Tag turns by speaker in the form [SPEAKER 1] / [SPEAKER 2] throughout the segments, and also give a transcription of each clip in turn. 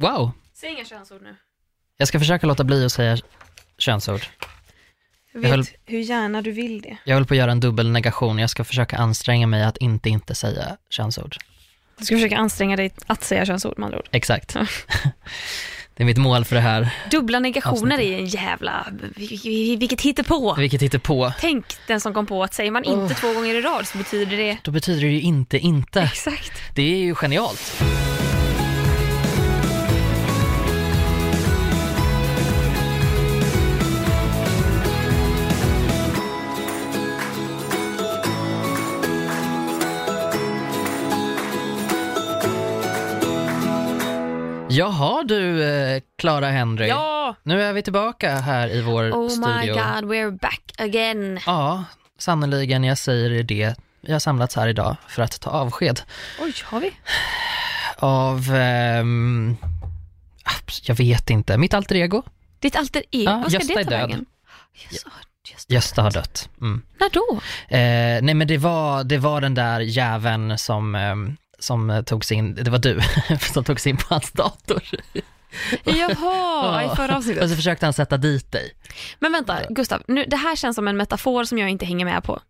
[SPEAKER 1] Wow,
[SPEAKER 2] Säg inga könsord nu.
[SPEAKER 1] jag ska försöka låta bli att säga könsord.
[SPEAKER 2] Jag
[SPEAKER 1] Jag
[SPEAKER 2] vet
[SPEAKER 1] höll-
[SPEAKER 2] hur gärna du vill det.
[SPEAKER 1] Jag håller på att göra en dubbelnegation, jag ska försöka anstränga mig att inte inte säga könsord.
[SPEAKER 2] Du ska försöka anstränga dig att säga könsord med andra ord.
[SPEAKER 1] Exakt. det är mitt mål för det här,
[SPEAKER 2] Dubbla negationer är en jävla... Vilket hittepå.
[SPEAKER 1] vilket hittar på.
[SPEAKER 2] Tänk den som kom på att säger man inte två gånger i rad så betyder det...
[SPEAKER 1] Då betyder det ju inte inte.
[SPEAKER 2] Exakt.
[SPEAKER 1] Det är ju genialt. Jaha du, eh, Clara Henry.
[SPEAKER 2] Ja!
[SPEAKER 1] Nu är vi tillbaka här i vår
[SPEAKER 2] Oh
[SPEAKER 1] studio.
[SPEAKER 2] my god, we're back again.
[SPEAKER 1] Ja, sannoliken. Jag säger det. Vi har samlats här idag för att ta avsked
[SPEAKER 2] Oj, har vi?
[SPEAKER 1] av, ehm, jag vet inte, mitt alter ego.
[SPEAKER 2] Ditt alter ego,
[SPEAKER 1] Ja,
[SPEAKER 2] vad ska
[SPEAKER 1] Gösta
[SPEAKER 2] det
[SPEAKER 1] är
[SPEAKER 2] ta
[SPEAKER 1] död.
[SPEAKER 2] vägen? Gösta, Gösta.
[SPEAKER 1] Gösta har dött. Mm.
[SPEAKER 2] När då?
[SPEAKER 1] Eh, nej men det var, det var den där jäveln som, ehm, som eh, tog sig in, det var du som tog sig in på hans dator.
[SPEAKER 2] Jaha, i förra
[SPEAKER 1] Och
[SPEAKER 2] avsnittet.
[SPEAKER 1] så försökte han sätta dit dig.
[SPEAKER 2] Men vänta, Gustav, nu, det här känns som en metafor som jag inte hänger med på.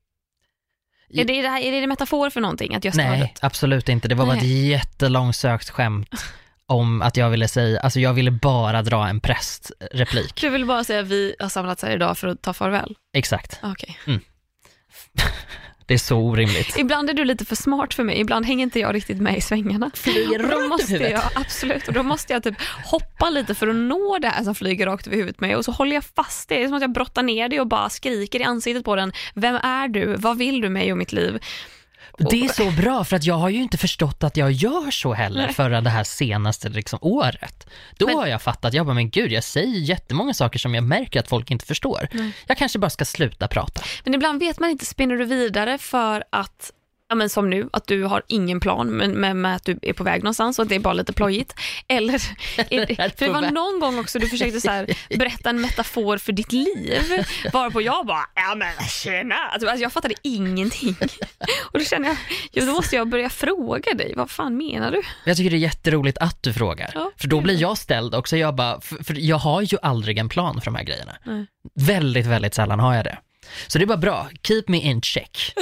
[SPEAKER 2] Är det, det här, är det en metafor för någonting, att har
[SPEAKER 1] Nej,
[SPEAKER 2] dött?
[SPEAKER 1] absolut inte. Det var bara ett jättelångsökt skämt om att jag ville säga, alltså jag ville bara dra en prästreplik.
[SPEAKER 2] Du vill bara säga att vi har samlats här idag för att ta farväl?
[SPEAKER 1] Exakt.
[SPEAKER 2] Okej.
[SPEAKER 1] Det är så orimligt.
[SPEAKER 2] Ibland är du lite för smart för mig, ibland hänger inte jag riktigt med i svängarna.
[SPEAKER 1] Flyger
[SPEAKER 2] Och då
[SPEAKER 1] rakt
[SPEAKER 2] måste
[SPEAKER 1] över huvudet.
[SPEAKER 2] jag, absolut, och då måste jag typ hoppa lite för att nå det här som flyger rakt över huvudet med och så håller jag fast det. Det är som att jag brottar ner det och bara skriker i ansiktet på den. Vem är du? Vad vill du mig och mitt liv?
[SPEAKER 1] Det är så bra för att jag har ju inte förstått att jag gör så heller
[SPEAKER 2] Nej.
[SPEAKER 1] förrän det här senaste liksom, året. Då
[SPEAKER 2] Men-
[SPEAKER 1] har jag fattat, jag bara men gud jag säger jättemånga saker som jag märker att folk inte förstår. Jag kanske bara ska sluta prata.
[SPEAKER 2] Men ibland vet man inte, spinner du vidare för att Ja, men som nu, att du har ingen plan med, med, med att du är på väg någonstans och att det är bara lite plojigt. Eller, det, för det var någon gång också du försökte så här, berätta en metafor för ditt liv, varpå jag bara, ja men tjena, alltså, alltså, jag fattade ingenting. Och då känner jag, jo, då måste jag börja fråga dig, vad fan menar du?
[SPEAKER 1] Jag tycker det är jätteroligt att du frågar.
[SPEAKER 2] Ja,
[SPEAKER 1] för då blir jag ställd också. Jag bara, för, för jag har ju aldrig en plan för de här grejerna.
[SPEAKER 2] Nej.
[SPEAKER 1] Väldigt, väldigt sällan har jag det. Så det är bara bra. Keep me in check.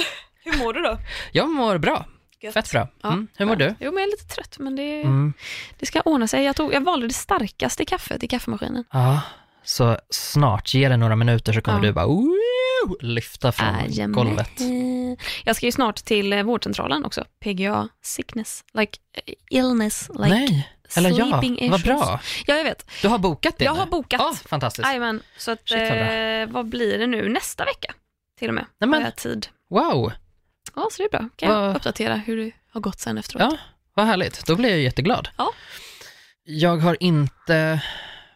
[SPEAKER 2] Hur mår du då?
[SPEAKER 1] Jag mår bra.
[SPEAKER 2] Gött.
[SPEAKER 1] Fett bra.
[SPEAKER 2] Ja,
[SPEAKER 1] Mm. Hur mår du?
[SPEAKER 2] Jo, men jag är lite trött, men det,
[SPEAKER 1] Mm.
[SPEAKER 2] det ska ordna sig. Jag, tog, jag valde det starkaste kaffet i kaffemaskinen.
[SPEAKER 1] Ja, så snart, ge det några minuter så kommer
[SPEAKER 2] Ja.
[SPEAKER 1] du bara woo, lyfta från
[SPEAKER 2] Jajamän.
[SPEAKER 1] golvet.
[SPEAKER 2] Jag ska ju snart till eh, vårdcentralen också. PGA sickness, like eh, illness, like
[SPEAKER 1] Nej, eller ja,
[SPEAKER 2] sleeping
[SPEAKER 1] vad
[SPEAKER 2] issues.
[SPEAKER 1] bra.
[SPEAKER 2] Ja, jag vet.
[SPEAKER 1] Du har bokat det
[SPEAKER 2] Jag
[SPEAKER 1] nu?
[SPEAKER 2] har bokat.
[SPEAKER 1] Ja, fantastiskt.
[SPEAKER 2] Jajamän, så att,
[SPEAKER 1] Shit, vad
[SPEAKER 2] eh, vad blir det nu? Nästa vecka till och med.
[SPEAKER 1] Nej, men-
[SPEAKER 2] Har jag tid.
[SPEAKER 1] Wow,
[SPEAKER 2] Ja, så det är bra. Kan jag
[SPEAKER 1] Vad-
[SPEAKER 2] uppdatera hur det har gått sen efteråt.
[SPEAKER 1] ja, vad härligt. Då blir jag jätteglad.
[SPEAKER 2] Ja.
[SPEAKER 1] Jag har inte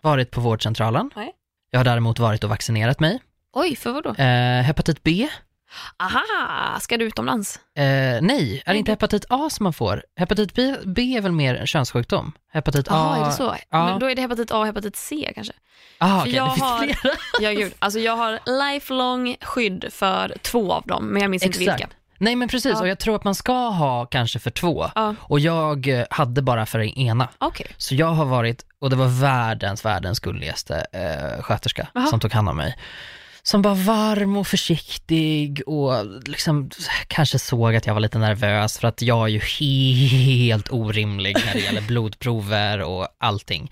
[SPEAKER 1] varit på vårdcentralen.
[SPEAKER 2] Nej.
[SPEAKER 1] Jag har däremot varit och vaccinerat mig.
[SPEAKER 2] Oj, för vad då?
[SPEAKER 1] Eh, hepatit B?
[SPEAKER 2] Aha, ska du utomlands?
[SPEAKER 1] Eh, nej, är det inte hepatit A som man får? Hepatit B, B är väl mer en könssjukdom? Hepatit A?
[SPEAKER 2] Jaha, är det så?
[SPEAKER 1] Ja.
[SPEAKER 2] Men då är det hepatit A och hepatit C kanske?
[SPEAKER 1] Ah, okej,
[SPEAKER 2] jag har-. Ja, gud. Alltså jag har lifelong skydd för två av dem, men jag minns inte
[SPEAKER 1] Exakt.
[SPEAKER 2] vilka.
[SPEAKER 1] Nej men precis,
[SPEAKER 2] Ja.
[SPEAKER 1] och jag tror att man ska ha kanske för två.
[SPEAKER 2] Ja.
[SPEAKER 1] Och jag eh, hade bara för den ena.
[SPEAKER 2] Okej.
[SPEAKER 1] Så jag har varit, och det var världens, världens gulligaste eh, sköterska
[SPEAKER 2] Aha.
[SPEAKER 1] som tog hand om mig. Som var varm och försiktig och liksom kanske såg att jag var lite nervös för att jag är ju helt orimlig när det gäller blodprover och allting.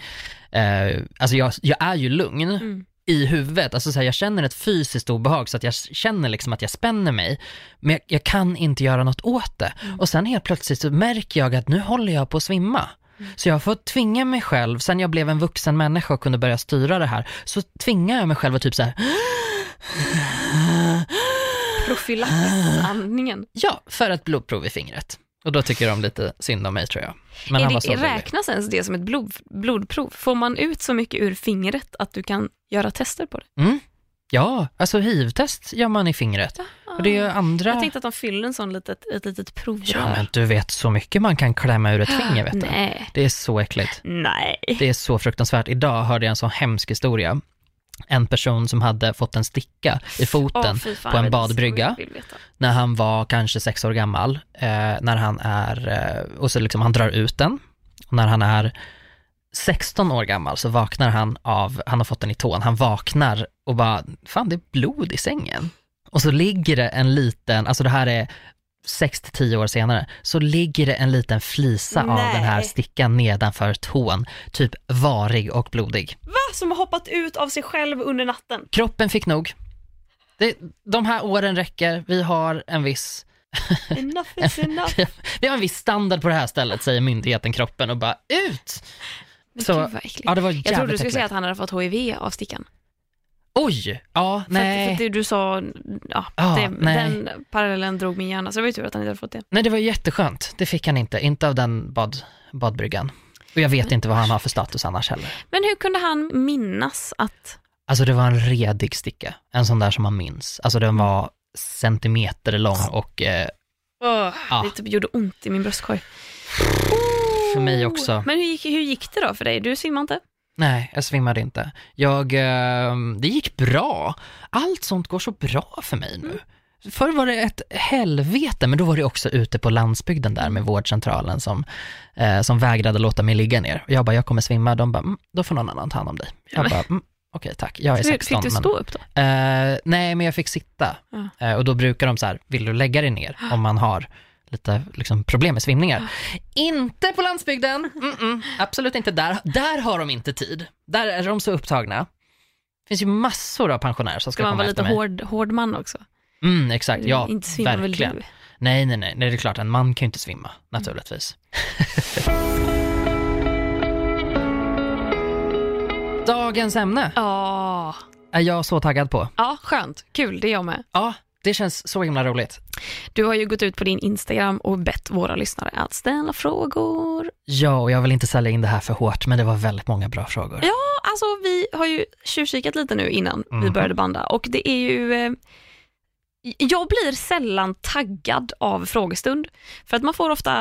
[SPEAKER 1] Eh, alltså jag, jag är ju lugn
[SPEAKER 2] Mm.
[SPEAKER 1] I huvudet, alltså så här, jag känner ett fysiskt obehag så att jag känner liksom att jag spänner mig, men jag, jag kan inte göra något åt det. Och sen helt plötsligt så märker jag att nu håller jag på att svimma. Så jag får tvinga mig själv, sen jag blev en vuxen människa och kunde börja styra det här, så tvingar jag mig själv att typ så här,
[SPEAKER 2] Profylaxandningen.
[SPEAKER 1] ja, för ett blodprov i fingret. Och då tycker de lite synd om mig tror jag. Men han var
[SPEAKER 2] det,
[SPEAKER 1] så
[SPEAKER 2] räknas ens det som ett blod, blodprov? Får man ut så mycket ur fingret att du kan göra tester på det?
[SPEAKER 1] Mm. Ja, alltså hiv-test gör man i fingret. Och det är andra...
[SPEAKER 2] Jag tänkte att de fyller en sån litet, ett litet provrör.
[SPEAKER 1] Ja, men du vet så mycket man kan klämma ur ett finger vet du.
[SPEAKER 2] Nej.
[SPEAKER 1] Det är så äckligt.
[SPEAKER 2] Nej.
[SPEAKER 1] Det är så fruktansvärt. Idag hörde jag en sån hemsk historia. En person som hade fått en sticka i foten
[SPEAKER 2] fy fan,
[SPEAKER 1] på en badbrygga. när han var kanske sex år gammal. Eh, när han är, eh, och så liksom han drar ut den. Och när han är 16 år gammal så vaknar han av, han har fått den i tån, han vaknar och bara, fan det är blod i sängen. Och så ligger det en liten, alltså det här är 6-10 år senare, så ligger det en liten flisa av
[SPEAKER 2] Nej.
[SPEAKER 1] den här stickan nedanför tån, typ varig och blodig.
[SPEAKER 2] Va? Som har hoppat ut av sig själv under natten?
[SPEAKER 1] Kroppen fick nog. Det, de här åren räcker, vi har en viss
[SPEAKER 2] Enough is enough.
[SPEAKER 1] vi har en viss standard på det här stället, säger myndigheten kroppen och bara ut!
[SPEAKER 2] Men
[SPEAKER 1] Så-
[SPEAKER 2] gud vad äckligt.
[SPEAKER 1] Ja, det var
[SPEAKER 2] jag trodde du skulle
[SPEAKER 1] äckligt.
[SPEAKER 2] säga att han hade fått HIV av stickan.
[SPEAKER 1] Oj! Ja,
[SPEAKER 2] För, att, för
[SPEAKER 1] nej.
[SPEAKER 2] att du sa, ja,
[SPEAKER 1] Ja,
[SPEAKER 2] det,
[SPEAKER 1] nej.
[SPEAKER 2] den parallellen drog min hjärna, så det var ju tur att han inte hade fått det.
[SPEAKER 1] Nej, det var jätteskönt. Det fick han inte, inte av den bad, badbryggan. Och jag vet inte vad han har för status annars heller.
[SPEAKER 2] Men hur kunde han minnas att...
[SPEAKER 1] Alltså det var en redig sticka, en sån där som man minns. Alltså den var centimeter lång och eh, Ja.
[SPEAKER 2] Det typ gjorde ont i min bröstkorg.
[SPEAKER 1] för mig också.
[SPEAKER 2] Men hur gick, hur gick det då för dig? Du svimmade inte?
[SPEAKER 1] Nej, jag svimmade inte. Jag, eh, det gick bra. Allt sånt går så bra för mig nu. Förr var det ett helvete, men då var det också ute på landsbygden där med vårdcentralen som, eh, som vägrade låta mig ligga ner. Jag bara, jag kommer svimma. De bara, mm, då får någon annan ta hand om dig. Jag bara, mm, okej tack, jag är
[SPEAKER 2] Fick
[SPEAKER 1] 16.
[SPEAKER 2] du
[SPEAKER 1] men-
[SPEAKER 2] stå upp då?
[SPEAKER 1] Eh, nej, men jag fick sitta.
[SPEAKER 2] Ja.
[SPEAKER 1] Eh, och då brukar de så här, vill du lägga dig ner om man har lite liksom, problem med svimningar? Inte på landsbygden, Mm-mm, absolut inte där. Där har de inte tid. Där är de så upptagna. Det finns ju massor av pensionärer som ska,
[SPEAKER 2] Ska man
[SPEAKER 1] komma
[SPEAKER 2] vara
[SPEAKER 1] efter
[SPEAKER 2] lite
[SPEAKER 1] mig.
[SPEAKER 2] hård, hård man också?
[SPEAKER 1] Mm, exakt, ja,
[SPEAKER 2] inte svimmar väl
[SPEAKER 1] verkligen.
[SPEAKER 2] du?
[SPEAKER 1] Nej, nej, nej, nej, det är klart, en man kan ju inte svimma, naturligtvis. Dagens ämne
[SPEAKER 2] Ja,
[SPEAKER 1] är jag så taggad på.
[SPEAKER 2] ja skönt. Kul, det är jag med.
[SPEAKER 1] Ja, det känns så himla roligt.
[SPEAKER 2] Du har ju gått ut på din Instagram och bett våra lyssnare att ställa frågor.
[SPEAKER 1] Ja, och jag vill inte sälja in det här för hårt, men det var väldigt många bra frågor.
[SPEAKER 2] Ja, alltså vi har ju tjuvkikat lite nu innan vi
[SPEAKER 1] Mhm.
[SPEAKER 2] började banda och det är ju eh, jag blir sällan taggad av frågestund för att man får ofta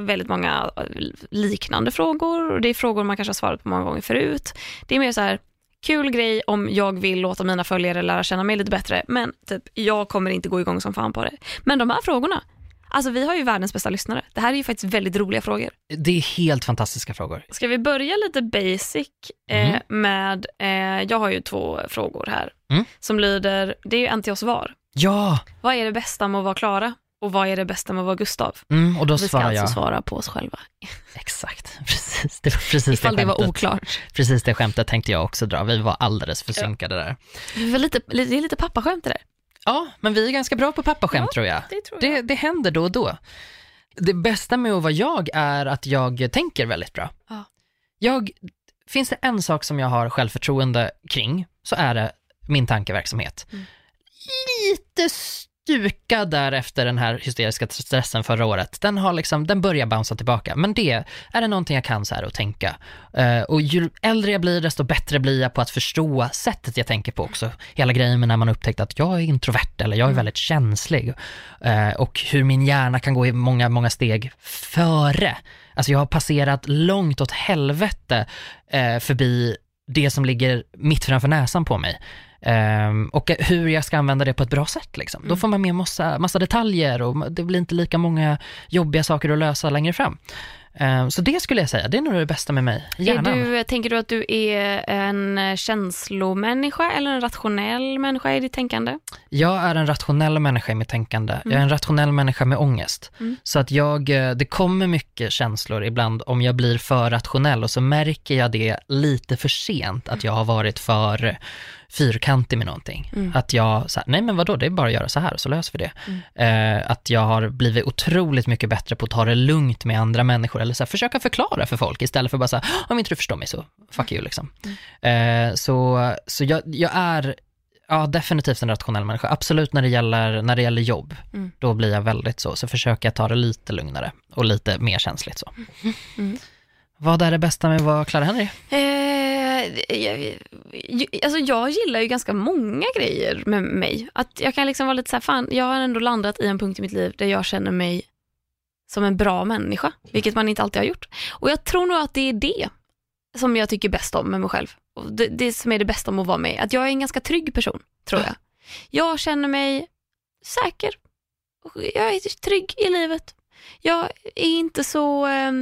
[SPEAKER 2] väldigt många eh, liknande frågor och det är frågor man kanske har svarat på många gånger förut. Det är mer så här kul grej om jag vill låta mina följare lära känna mig lite bättre men typ jag kommer inte gå igång som fan på det. Men de här frågorna, alltså vi har ju världens bästa lyssnare. Det här är ju faktiskt väldigt roliga frågor.
[SPEAKER 1] Det är helt fantastiska frågor.
[SPEAKER 2] Ska vi börja lite basic eh,
[SPEAKER 1] Mhm.
[SPEAKER 2] med, eh, jag har ju två frågor här
[SPEAKER 1] Mm.
[SPEAKER 2] som lyder, det är ju en till oss var.
[SPEAKER 1] Ja,
[SPEAKER 2] Vad är det bästa med att vara Klara och vad är det bästa med att vara Gustav?
[SPEAKER 1] mm, och då
[SPEAKER 2] Vi ska alltså
[SPEAKER 1] jag.
[SPEAKER 2] svara på oss själva.
[SPEAKER 1] Exakt, precis. Det var precis
[SPEAKER 2] Ifall
[SPEAKER 1] det
[SPEAKER 2] det var oklart.
[SPEAKER 1] Precis det skämtet tänkte jag också dra. Vi var alldeles för synkade där.
[SPEAKER 2] Det är lite, det är lite pappaskämt det där.
[SPEAKER 1] Ja, men vi är ganska bra på pappaskämt
[SPEAKER 2] Ja,
[SPEAKER 1] tror jag.
[SPEAKER 2] Det tror
[SPEAKER 1] Det, det händer då och då. Det bästa med att vara jag är att jag tänker väldigt bra.
[SPEAKER 2] Ja.
[SPEAKER 1] Jag, finns det en sak som jag har självförtroende kring, så är det min tankeverksamhet.
[SPEAKER 2] Mm.
[SPEAKER 1] Lite stukad där efter den här hysteriska stressen förra året. Den, har liksom, den börjar bouncea tillbaka, men det är det någonting jag kan så här att tänka. Eh, och ju äldre jag blir, desto bättre blir jag på att förstå sättet jag tänker på också. Hela grejen med när man upptäckt att jag är introvert eller jag är
[SPEAKER 2] Mm.
[SPEAKER 1] väldigt känslig. Eh, och hur min hjärna kan gå i många, många steg före. Alltså jag har passerat långt åt helvete eh, förbi det som ligger mitt framför näsan på mig. Ehm, och hur jag ska använda det på ett bra sätt. Liksom. Då
[SPEAKER 2] Mm.
[SPEAKER 1] får man med massa, massa detaljer och det blir inte lika många jobbiga saker att lösa längre fram. Ehm, så det skulle jag säga, det är nog det bästa med mig.
[SPEAKER 2] Du, tänker du att du är en känslomänniska eller en rationell människa i ditt tänkande?
[SPEAKER 1] Jag är en rationell människa i mitt tänkande. Jag är en rationell människa med ångest.
[SPEAKER 2] Mm.
[SPEAKER 1] Så att jag, eh, det kommer mycket känslor ibland om jag blir för rationell och så märker jag det lite för sent, att jag har varit för fyrkantig med någonting.
[SPEAKER 2] Mm.
[SPEAKER 1] Att jag, så här, nej men vadå, det är bara att göra så här så löser vi det.
[SPEAKER 2] Mm.
[SPEAKER 1] Eh, att jag har blivit otroligt mycket bättre på att ta det lugnt med andra människor, eller så här, försöka förklara för folk istället för bara så här, om inte du förstår mig så fuck you liksom. Eh, så så jag, jag är Ja, definitivt en rationell människa. Absolut när det gäller, när det gäller jobb.
[SPEAKER 2] Mm.
[SPEAKER 1] Då blir jag väldigt så. Så försöker jag ta det lite lugnare och lite mer känsligt så.
[SPEAKER 2] Mm.
[SPEAKER 1] Vad är det bästa med att vara Clara Henry?
[SPEAKER 2] Eh, jag, alltså jag gillar ju ganska många grejer med mig. Att jag kan liksom vara lite så här, fan, jag har ändå landat i en punkt i mitt liv där jag känner mig som en bra människa, vilket man inte alltid har gjort. Och jag tror nog att det är det som jag tycker bäst om med mig själv. Och det, det som är det bästa om att vara mig. Att jag är en ganska trygg person, tror jag. Jag känner mig säker. Jag är trygg i livet. Jag är inte så... eh,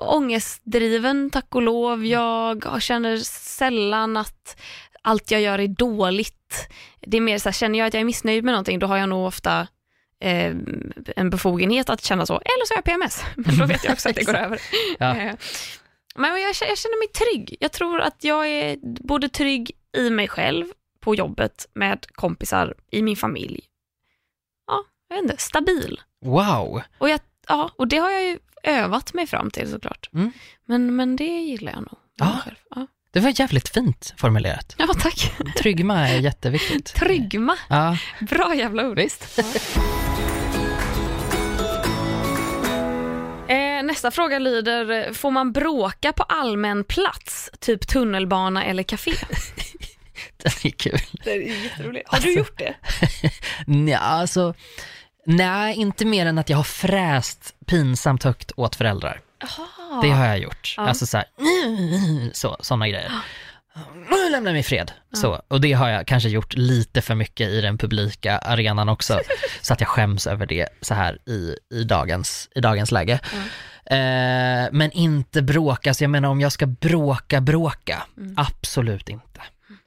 [SPEAKER 2] ångestdriven, tack och lov. Jag känner sällan att allt jag gör är dåligt. Det är mer så här, känner jag att jag är missnöjd med någonting, då har jag nog ofta eh, en befogenhet att känna så. Eller så har jag PMS, men då vet jag också att det går över.
[SPEAKER 1] Ja.
[SPEAKER 2] Eh, Men jag, jag känner mig trygg. Jag tror att jag är både trygg i mig själv, på jobbet, med kompisar, i min familj. Ja, jag vet inte, stabil.
[SPEAKER 1] Wow.
[SPEAKER 2] Och, jag, ja, och det har jag ju övat mig fram till såklart.
[SPEAKER 1] Mm.
[SPEAKER 2] Men, men det gillar jag nog.
[SPEAKER 1] Ja.
[SPEAKER 2] Ja.
[SPEAKER 1] Det var jävligt fint formulerat.
[SPEAKER 2] ja, tack.
[SPEAKER 1] Tryggma är jätteviktigt.
[SPEAKER 2] Tryggma.
[SPEAKER 1] Ja,
[SPEAKER 2] Bra jävla ord.
[SPEAKER 1] visst.
[SPEAKER 2] Eh, nästa fråga lyder, får man bråka på allmän plats, typ tunnelbana eller café?
[SPEAKER 1] Den är kul.
[SPEAKER 2] Det är jätteroligt. Har du gjort det?
[SPEAKER 1] Nja, alltså, nej, inte mer än att jag har fräst pinsamt högt åt föräldrar.
[SPEAKER 2] Jaha.
[SPEAKER 1] Det har jag gjort.
[SPEAKER 2] Ja.
[SPEAKER 1] Alltså så här, så, sådana grejer. Lämna mig fred. Så, och det har jag kanske gjort lite för mycket i den publika arenan också, så att jag skäms över det så här i, i, dagens, i dagens läge. Eh, men inte bråka, så jag menar om jag ska bråka, bråka, absolut inte.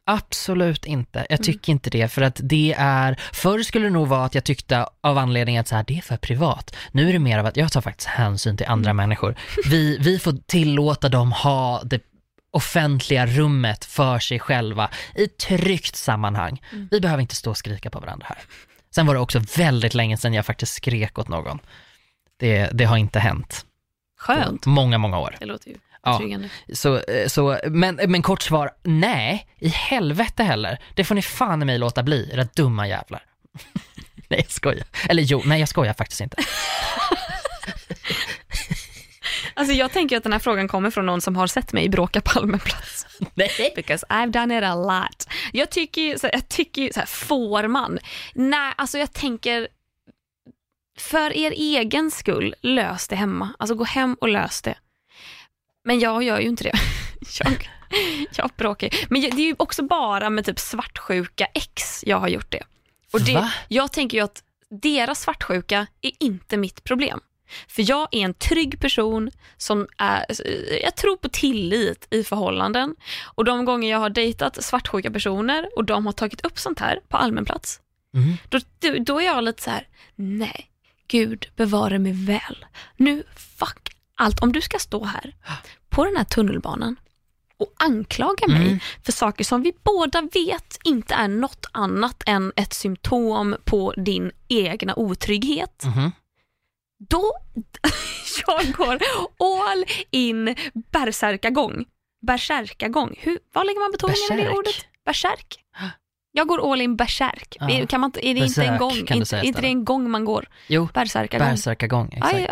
[SPEAKER 1] Absolut inte. Jag tycker inte det, för att det är, förr skulle det nog vara att jag tyckte av anledningen att så här, det är för privat. Nu är det mer av att jag tar faktiskt hänsyn till andra människor. Vi, vi får tillåta dem ha det offentliga rummet för sig själva i ett tryggt sammanhang. Vi behöver inte stå och skrika på varandra här. Sen var det också väldigt länge sedan jag faktiskt skrek åt någon. Det, det har inte hänt.
[SPEAKER 2] Skönt.
[SPEAKER 1] Många, många år.
[SPEAKER 2] Det låter ju
[SPEAKER 1] Ja. Så, eh, så, men, men kort svar, nej, i helvete heller. Det får ni fan i mig låta bli, era dumma jävlar. nej, jag skojar. Eller jo, nej jag skojar faktiskt inte.
[SPEAKER 2] Alltså jag tänker att den här frågan kommer från någon som har sett mig bråka på allmän plats.
[SPEAKER 1] nej.
[SPEAKER 2] Because I've done it a lot. Jag tycker så här, jag tycker så här, får man? Nej, alltså jag tänker för er egen skull, lös det hemma. Alltså gå hem och lös det. Men jag gör ju inte det. Jag, jag bråkar. Men det är ju också bara med typ svartsjuka ex jag har gjort det. Och det,
[SPEAKER 1] Va?
[SPEAKER 2] jag tänker ju att deras svartsjuka är inte mitt problem. För jag är en trygg person som är, jag tror på tillit i förhållanden. Och de gånger jag har dejtat svartsjuka personer och de har tagit upp sånt här på allmän plats,
[SPEAKER 1] Mm.
[SPEAKER 2] då, då, då är jag lite så här: nej, Gud bevare mig väl. Nu, fuck allt. Om du ska stå här på den här tunnelbanan och anklaga mig
[SPEAKER 1] Mm.
[SPEAKER 2] för saker som vi båda vet inte är något annat än ett symptom på din egna otrygghet.
[SPEAKER 1] Mhm.
[SPEAKER 2] Då, jag går all in bärsärkagång. Bärsärkagång, Hur, vad lägger man betoningen i det ordet? Bärsärk. Jag går all in bärsärk.
[SPEAKER 1] Ja.
[SPEAKER 2] Kan man, är det inte en gång?
[SPEAKER 1] kan
[SPEAKER 2] Inte, inte det en gång man går?
[SPEAKER 1] Jo, exakt.
[SPEAKER 2] Ja,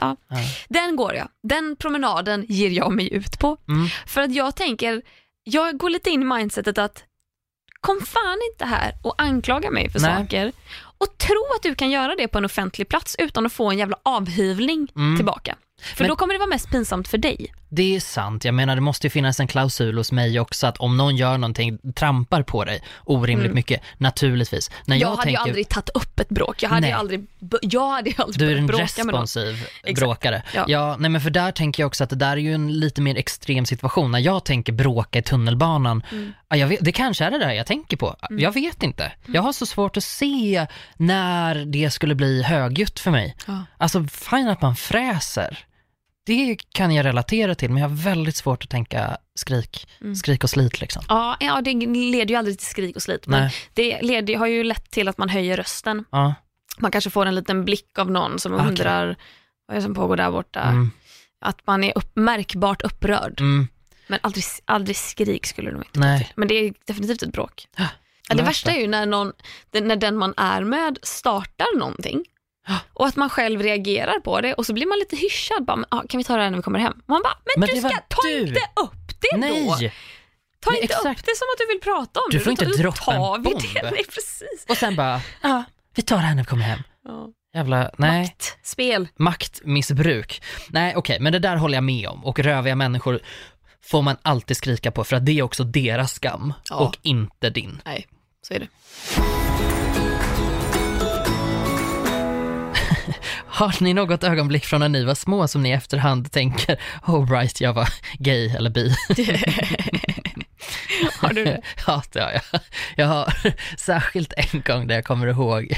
[SPEAKER 2] ja.
[SPEAKER 1] Ja.
[SPEAKER 2] Den går jag. Den promenaden ger jag mig ut på.
[SPEAKER 1] Mm.
[SPEAKER 2] För att jag tänker, jag går lite in i mindsetet att kom fan inte här och anklaga mig för
[SPEAKER 1] Nej.
[SPEAKER 2] saker och tro att du kan göra det på en offentlig plats utan att få en jävla avhyvling
[SPEAKER 1] Mm.
[SPEAKER 2] tillbaka. För
[SPEAKER 1] Men-
[SPEAKER 2] då kommer det vara mest pinsamt för dig.
[SPEAKER 1] Det är sant, jag menar det måste ju finnas en klausul hos mig också att om någon gör någonting, trampar på dig orimligt mycket, naturligtvis. När
[SPEAKER 2] Jag,
[SPEAKER 1] jag,
[SPEAKER 2] hade
[SPEAKER 1] tänker,
[SPEAKER 2] ju aldrig tagit upp ett bråk. Jag hade ju
[SPEAKER 1] Nej.
[SPEAKER 2] aldrig, b- jag hade ju aldrig
[SPEAKER 1] du är en responsiv bråkare.
[SPEAKER 2] Ja.
[SPEAKER 1] Ja. nej men för där tänker jag också att det där är ju en lite mer extrem situation. När jag tänker bråka i tunnelbanan,
[SPEAKER 2] Mm.
[SPEAKER 1] ja, vet, det kanske är det där jag tänker på. Jag vet inte.
[SPEAKER 2] Mm.
[SPEAKER 1] Jag har så svårt att se när det skulle bli högljutt för mig.
[SPEAKER 2] Ja.
[SPEAKER 1] Alltså fine att man fräser. Det kan jag relatera till, men jag har väldigt svårt att tänka skrik,
[SPEAKER 2] Mm.
[SPEAKER 1] skrik och slit liksom.
[SPEAKER 2] Ja, ja, det leder ju aldrig till skrik och slit, men
[SPEAKER 1] Nej.
[SPEAKER 2] det leder, har ju lett till att man höjer rösten.
[SPEAKER 1] Ja.
[SPEAKER 2] Man kanske får en liten blick av någon som
[SPEAKER 1] Okej.
[SPEAKER 2] undrar vad är det som pågår där borta.
[SPEAKER 1] Mm.
[SPEAKER 2] Att man är upp, märkbart upprörd.
[SPEAKER 1] Mm.
[SPEAKER 2] Men aldrig, aldrig skrik skulle det nog inte
[SPEAKER 1] Nej.
[SPEAKER 2] till. Men det är definitivt ett bråk.
[SPEAKER 1] Ja,
[SPEAKER 2] det värsta är ju när, någon, när den man är med startar någonting. Och att man själv reagerar på det och så blir man lite hyschad. Bara, ah, kan vi ta det här när vi kommer hem? Man bara, men,
[SPEAKER 1] Men
[SPEAKER 2] du ska ta
[SPEAKER 1] du.
[SPEAKER 2] inte upp det då!
[SPEAKER 1] Nej!
[SPEAKER 2] Ta
[SPEAKER 1] Nej,
[SPEAKER 2] inte upp
[SPEAKER 1] exakt.
[SPEAKER 2] det som att du vill prata om
[SPEAKER 1] Du
[SPEAKER 2] det.
[SPEAKER 1] får inte
[SPEAKER 2] Då
[SPEAKER 1] droppa en bomb.
[SPEAKER 2] Det. Nej, precis.
[SPEAKER 1] Och sen bara, ja, vi tar det här när vi kommer hem.
[SPEAKER 2] Ja.
[SPEAKER 1] Jävla, nej.
[SPEAKER 2] Makt, spel.
[SPEAKER 1] Maktmissbruk. Nej, okej, men det där håller jag med om. Och röviga människor får man alltid skrika på för att det är också deras skam
[SPEAKER 2] Ja.
[SPEAKER 1] och inte din.
[SPEAKER 2] Nej, så är det.
[SPEAKER 1] Har ni något ögonblick från när ni var små som ni i efterhand tänker, oh right, jag var gay eller bi?
[SPEAKER 2] Har du det?
[SPEAKER 1] Ja, det har jag. Jag har särskilt en gång där jag kommer ihåg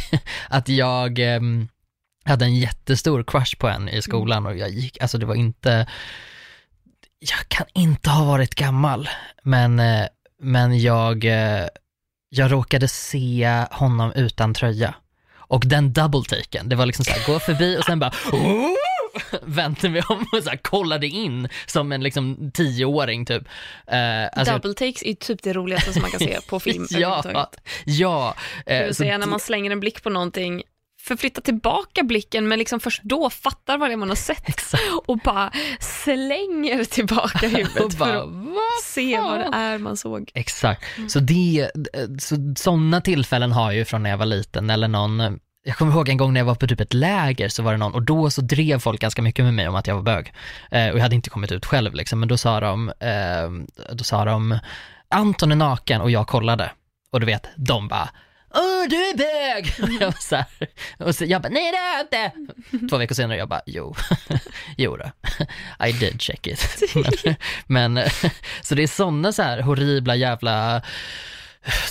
[SPEAKER 1] att jag em, hade en jättestor crush på en i skolan och jag gick, alltså det var inte, jag kan inte ha varit gammal, men, eh, men jag, eh, jag råkade se honom utan tröja. Och den double taken, det var liksom såhär, gå förbi och sen bara "Oh!" vände mig om och så här, kollade in som en liksom tioåring typ. Eh, alltså-
[SPEAKER 2] Double takes är typ det roligaste som man kan se på film
[SPEAKER 1] ja, ja.
[SPEAKER 2] Vill
[SPEAKER 1] så
[SPEAKER 2] säga när man slänger en blick på någonting, förflytta tillbaka blicken men liksom först då fattar vad det är man har sett
[SPEAKER 1] Exakt.
[SPEAKER 2] och bara slänger tillbaka huvudet
[SPEAKER 1] Och
[SPEAKER 2] för
[SPEAKER 1] bara,
[SPEAKER 2] att
[SPEAKER 1] "Vad
[SPEAKER 2] se vad det
[SPEAKER 1] fan?"
[SPEAKER 2] är man såg.
[SPEAKER 1] Exakt, så det, så, sådana tillfällen har jag ju från när jag var liten eller någon, jag kommer ihåg en gång när jag var på typ ett läger så var det någon, och då så drev folk ganska mycket med mig om att jag var bög. Eh, och jag hade inte kommit ut själv liksom, men då sa de, eh, då sa de, Anton är naken och jag kollade. Och du vet, de bara, Åh, du är bög! Jag var så här, och så jag bara, nej det är jag inte! Två veckor senare jag bara, jo, jo då. I did check it. Men, men så det är sådana så här horribla jävla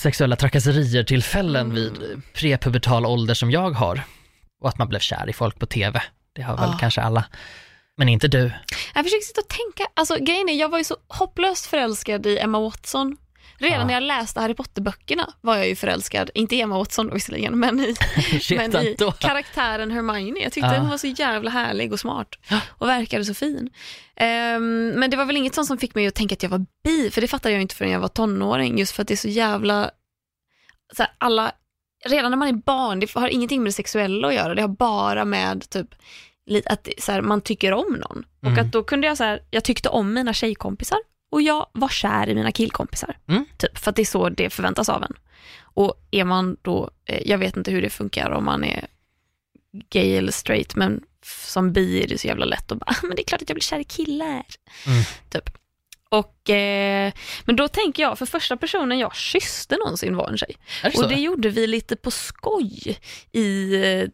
[SPEAKER 1] sexuella trakasserier tillfällen vid prepubertal ålder som jag har. Och att man blev kär i folk på tv. Det har väl
[SPEAKER 2] Ah.
[SPEAKER 1] kanske alla. Men inte du.
[SPEAKER 2] Jag försöker sitta och tänka, alltså grejen är jag var ju så hopplöst förälskad i Emma Watson. Redan
[SPEAKER 1] Ja.
[SPEAKER 2] när jag läste Harry Potter-böckerna var jag ju förälskad, inte Emma Watson då visserligen, men i, men i karaktären Hermione. Jag tyckte
[SPEAKER 1] Ja.
[SPEAKER 2] hon var så jävla härlig och smart och verkade så fin. Ehm, men det var väl inget sånt som fick mig att tänka att jag var bi, för det fattade jag inte förrän jag var tonåring, just för att det är så jävla, så här, alla, redan när man är barn, det har ingenting med det sexuella att göra, det har bara med typ att så här, man tycker om någon.
[SPEAKER 1] Mm.
[SPEAKER 2] Och att då kunde jag så här, jag tyckte om mina tjejkompisar och jag var kär i mina killkompisar.
[SPEAKER 1] Mm.
[SPEAKER 2] Typ, för att det är så det förväntas av en. Och är man då, eh, jag vet inte hur det funkar om man är gay eller straight, men som bi är det så jävla lätt att bara, "Ah, men det är klart att jag blir kär i killar.
[SPEAKER 1] Mm.
[SPEAKER 2] Typ. Och, eh, men då tänker jag, för första personen jag kysste någonsin var en tjej. Och det gjorde vi lite på skoj i eh,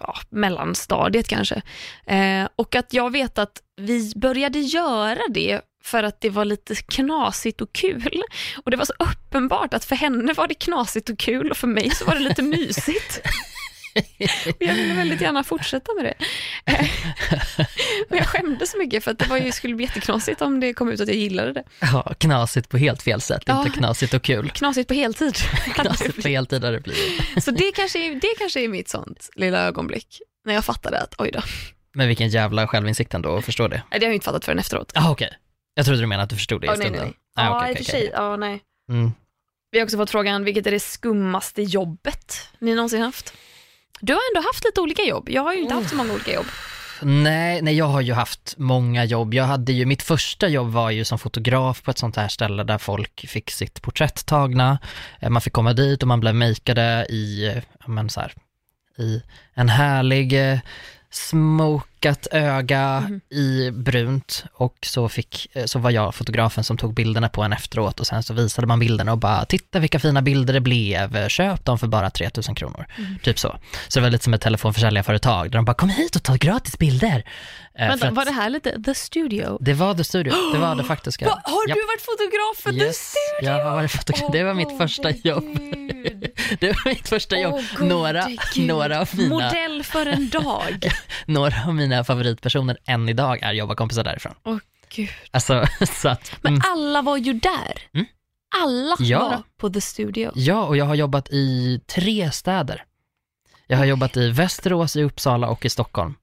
[SPEAKER 2] ja, mellanstadiet kanske. Eh, och att jag vet att vi började göra det för att det var lite knasigt och kul. Och det var så uppenbart att för henne var det knasigt och kul och för mig så var det lite mysigt. Och jag ville väldigt gärna fortsätta med det. Men jag skämdes så mycket för att det var ju, skulle bli jätteknasigt om det kom ut att jag gillade det.
[SPEAKER 1] Ja, knasigt på helt fel sätt,
[SPEAKER 2] Ja.
[SPEAKER 1] inte knasigt och kul.
[SPEAKER 2] Knasigt på heltid.
[SPEAKER 1] Knasigt på heltid har det blivit.
[SPEAKER 2] Så det kanske, är, det kanske är mitt sånt lilla ögonblick. När jag fattade att oj då.
[SPEAKER 1] Men vilken jävla självinsikt ändå att förstå det.
[SPEAKER 2] Nej, Det har jag inte fattat förrän efteråt.
[SPEAKER 1] Ja, okej. Jag trodde du menade att du förstod det i
[SPEAKER 2] nej,
[SPEAKER 1] stunden.
[SPEAKER 2] nej.
[SPEAKER 1] Ah,
[SPEAKER 2] Ja,
[SPEAKER 1] okej,
[SPEAKER 2] i och för sig. Ja, nej.
[SPEAKER 1] Mm.
[SPEAKER 2] Vi har också fått frågan, vilket är det skummaste jobbet ni någonsin haft? Du har ändå haft lite olika jobb. Jag har ju inte haft så många olika jobb.
[SPEAKER 1] Nej, nej, jag har ju haft många jobb. Jag hade ju, mitt första jobb var ju som fotograf på ett sånt här ställe där folk fick sitt porträtt tagna. Eh, Man fick komma dit och man blev makeade i, eh, men så här, i en härlig eh, smokat öga
[SPEAKER 2] Mhm.
[SPEAKER 1] i brunt och så, fick, eh, så var jag fotografen som tog bilderna på en efteråt och sen så visade man bilderna och bara titta vilka fina bilder det blev, köp dem för bara 3000 kronor.
[SPEAKER 2] Mm.
[SPEAKER 1] Typ så. Så det var lite som ett telefonförsäljarföretag där de bara kom hit och ta gratis bilder. Eh,
[SPEAKER 2] Vänta,
[SPEAKER 1] att
[SPEAKER 2] var det här lite The Studio?
[SPEAKER 1] det var The Studio, det var det faktiska.
[SPEAKER 2] Va, har du varit fotograf för The
[SPEAKER 1] Yes,
[SPEAKER 2] Studio?
[SPEAKER 1] jag har varit fotograf. Det var mitt första jobb. Det var mitt första jobb.
[SPEAKER 2] Gode
[SPEAKER 1] några, några, av mina,
[SPEAKER 2] Modell för en dag.
[SPEAKER 1] några av mina favoritpersoner än idag är jobbarkompisar därifrån.
[SPEAKER 2] Åh gud.
[SPEAKER 1] Alltså, så att,
[SPEAKER 2] Men
[SPEAKER 1] mm,
[SPEAKER 2] alla var ju där.
[SPEAKER 1] Mm.
[SPEAKER 2] Alla
[SPEAKER 1] Ja.
[SPEAKER 2] var på The Studio.
[SPEAKER 1] ja, och jag har jobbat i tre städer. Jag har jobbat i Västerås, i Uppsala och i Stockholm.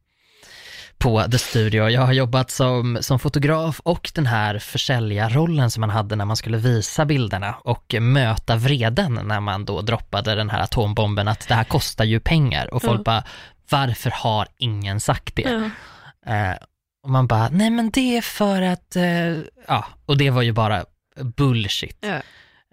[SPEAKER 1] På The Studio. Jag har jobbat som, som fotograf och den här försäljarrollen som man hade när man skulle visa bilderna och möta vreden när man då droppade den här atombomben att det här kostar ju pengar och folk
[SPEAKER 2] Ja.
[SPEAKER 1] bara, varför har ingen sagt det?
[SPEAKER 2] Ja.
[SPEAKER 1] Eh, och man bara, nej men det är för att, eh, ja, och det var ju bara bullshit.
[SPEAKER 2] Ja.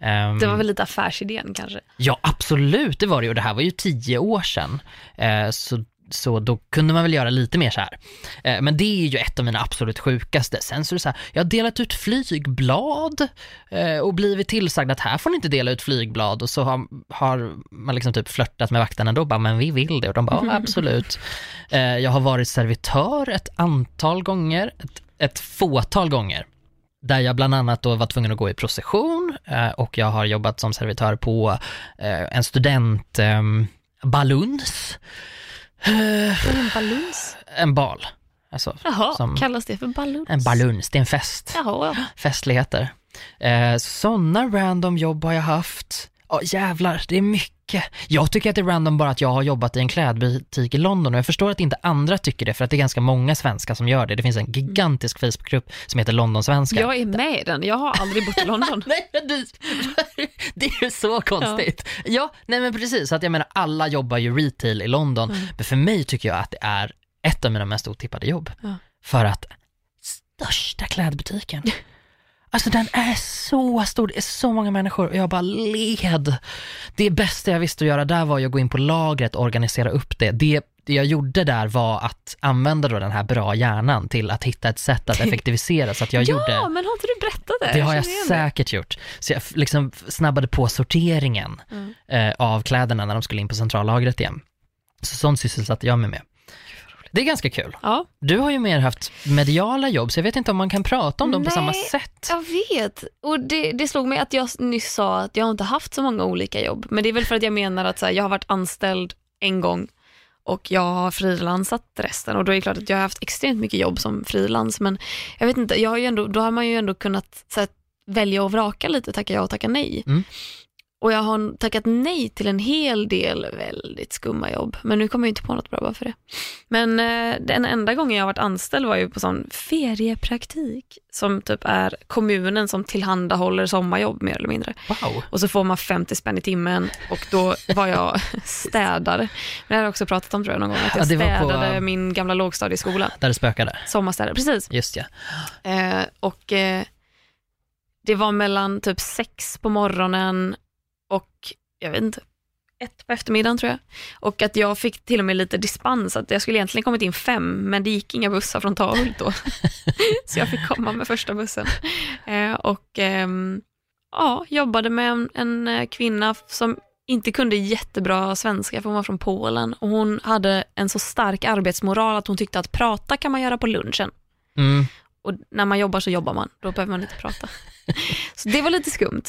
[SPEAKER 1] Ehm,
[SPEAKER 2] Det var väl lite affärsidén kanske.
[SPEAKER 1] Ja, absolut, det var det. Och det här var ju tio år sedan. Eh, så, så då kunde man väl göra lite mer så här. Eh, men det är ju ett av mina absolut sjukaste. Sen så är det så här, jag har delat ut flygblad eh, och blivit tillsagd att här får ni inte dela ut flygblad och så har, har man liksom typ flörtat med vakterna då bara, men vi vill det och de bara, ja, absolut. Eh, jag har varit servitör ett antal gånger, ett, ett fåtal gånger där jag bland annat då var tvungen att gå i procession och jag har jobbat som servitör på en student eh, baluns.
[SPEAKER 2] En baluns?
[SPEAKER 1] En bal. Alltså,
[SPEAKER 2] Jaha, kallas det för baluns?
[SPEAKER 1] en baluns, det är en fest.
[SPEAKER 2] Jaha, ja.
[SPEAKER 1] Festligheter. Eh, sådana random jobb har jag haft. Ja jävlar, det är mycket. Jag tycker att det är random bara att jag har jobbat i en klädbutik i London och jag förstår att inte andra tycker det för att det är ganska många svenskar som gör det. Det finns en gigantisk Facebookgrupp som heter Londonsvenskar.
[SPEAKER 2] Jag är med i den, jag har aldrig bott i London.
[SPEAKER 1] Nej, du, det är ju så konstigt. Ja. nej men precis, att jag menar alla jobbar ju retail i London,
[SPEAKER 2] Mm.
[SPEAKER 1] men för mig tycker jag att det är ett av mina mest otippade jobb.
[SPEAKER 2] Ja.
[SPEAKER 1] För att största klädbutiken, alltså den är så stor, det är så många människor och jag bara led. Det bästa jag visste att göra där var att gå in på lagret och organisera upp det. Det jag gjorde där var att använda då den här bra hjärnan till att hitta ett sätt att effektivisera så att jag
[SPEAKER 2] ja,
[SPEAKER 1] gjorde
[SPEAKER 2] men har inte du berättat det?
[SPEAKER 1] det har jag
[SPEAKER 2] det.
[SPEAKER 1] säkert gjort. Så jag liksom snabbade på sorteringen
[SPEAKER 2] Mm.
[SPEAKER 1] eh, av kläderna när de skulle in på centrallagret igen. Så sånt sysselsatte jag mig med. Det är ganska kul.
[SPEAKER 2] Ja,
[SPEAKER 1] Du har ju mer haft mediala jobb, så jag vet inte om man kan prata om dem på
[SPEAKER 2] Nej.
[SPEAKER 1] samma sätt.
[SPEAKER 2] jag vet. Och det, det slog mig att jag nyss sa att jag inte haft så många olika jobb. Men det är väl för att jag menar att så här, jag har varit anställd en gång och jag har frilansat resten och då är det klart att jag har haft extremt mycket jobb som frilans men jag vet inte, jag har ju ändå, då har man ju ändå kunnat så här, välja och vraka lite, tacka ja och tacka nej.
[SPEAKER 1] Mm.
[SPEAKER 2] Och jag har tackat nej till en hel del väldigt skumma jobb, men nu kommer jag inte på något bra bara för det. Men eh, den enda gången jag varit anställd var ju på sån feriepraktik, som typ är kommunen som tillhandahåller sommarjobb mer eller mindre.
[SPEAKER 1] Wow.
[SPEAKER 2] Och så får man 50 spänn i timmen och då var jag städare. Men det har jag också pratat om tror jag någon gång, att jag
[SPEAKER 1] Ja, det var på,
[SPEAKER 2] städade min gamla lågstadieskola.
[SPEAKER 1] Där det spökade.
[SPEAKER 2] Sommarstädare, precis.
[SPEAKER 1] Just ja.
[SPEAKER 2] Eh, och eh, det var mellan typ sex på morgonen och jag vet inte, ett på eftermiddagen tror jag. Och att jag fick till och med lite dispens, att jag skulle egentligen kommit in fem, men det gick inga bussar från Tahult då. Så jag fick komma med första bussen. Eh, och eh, ja, jobbade med en, en eh, kvinna som inte kunde jättebra svenska för hon var från Polen och hon hade en så stark arbetsmoral att hon tyckte att prata kan man göra på lunchen.
[SPEAKER 1] Mm.
[SPEAKER 2] Och när man jobbar så jobbar man, då behöver man inte prata. Så det var lite skumt.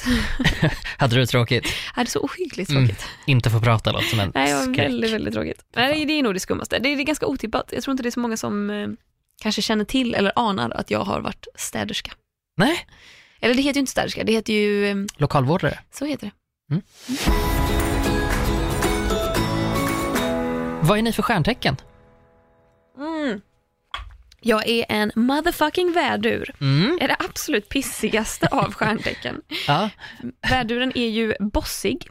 [SPEAKER 1] Hade du tråkigt?
[SPEAKER 2] Det är så ohyggligt
[SPEAKER 1] Mm.
[SPEAKER 2] tråkigt.
[SPEAKER 1] Inte få prata låt som en
[SPEAKER 2] Nej, det var
[SPEAKER 1] skräck.
[SPEAKER 2] väldigt, väldigt tråkigt. Nej, det är nog det skummaste. Det är, det är ganska otippat. Jag tror inte det är så många som eh, kanske känner till eller anar att jag har varit städerska.
[SPEAKER 1] Nej,
[SPEAKER 2] Eller det heter ju inte städerska, det heter ju, eh,
[SPEAKER 1] lokalvårdare.
[SPEAKER 2] så heter det.
[SPEAKER 1] Vad är ni för stjärntecken?
[SPEAKER 2] Mm. Jag är en motherfucking värdur.
[SPEAKER 1] Mm.
[SPEAKER 2] är det absolut pissigaste av stjärntecken.
[SPEAKER 1] Ja.
[SPEAKER 2] Värduren är ju bossig,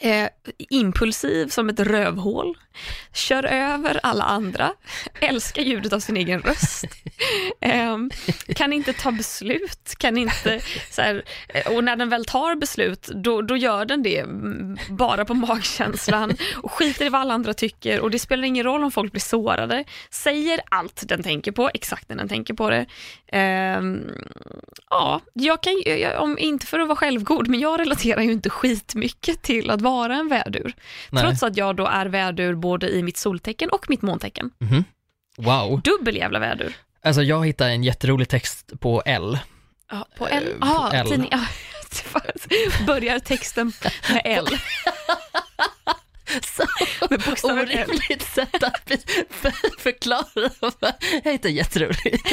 [SPEAKER 2] eh, impulsiv som ett rövhål, kör över alla andra, älskar ljudet av sin egen röst, eh, kan inte ta beslut, kan inte, så här, eh, och när den väl tar beslut, då, då gör den det mm, bara på magkänslan. Och skiter i vad alla andra tycker. Och det spelar ingen roll om folk blir sårade, säger allt den tänker på, exakt när den tänker på det. Eh, ja, jag kan, ju- jag, om, inte för att vara självgod, men jag relaterar ju inte skitmycket till att vara en vädur.
[SPEAKER 1] Nej.
[SPEAKER 2] Trots att jag då är vädur både i mitt soltecken och mitt måntecken.
[SPEAKER 1] Mhm. Wow.
[SPEAKER 2] Dubbel jävla vädur.
[SPEAKER 1] Alltså jag hittade en jätterolig text på L.
[SPEAKER 2] Ja, på L.
[SPEAKER 1] Eh, på
[SPEAKER 2] Ah,
[SPEAKER 1] L.
[SPEAKER 2] tidning. Ja, börjar texten med L.
[SPEAKER 1] Så orimligt sätt att för- förklara. Jag hittade jätteroligt.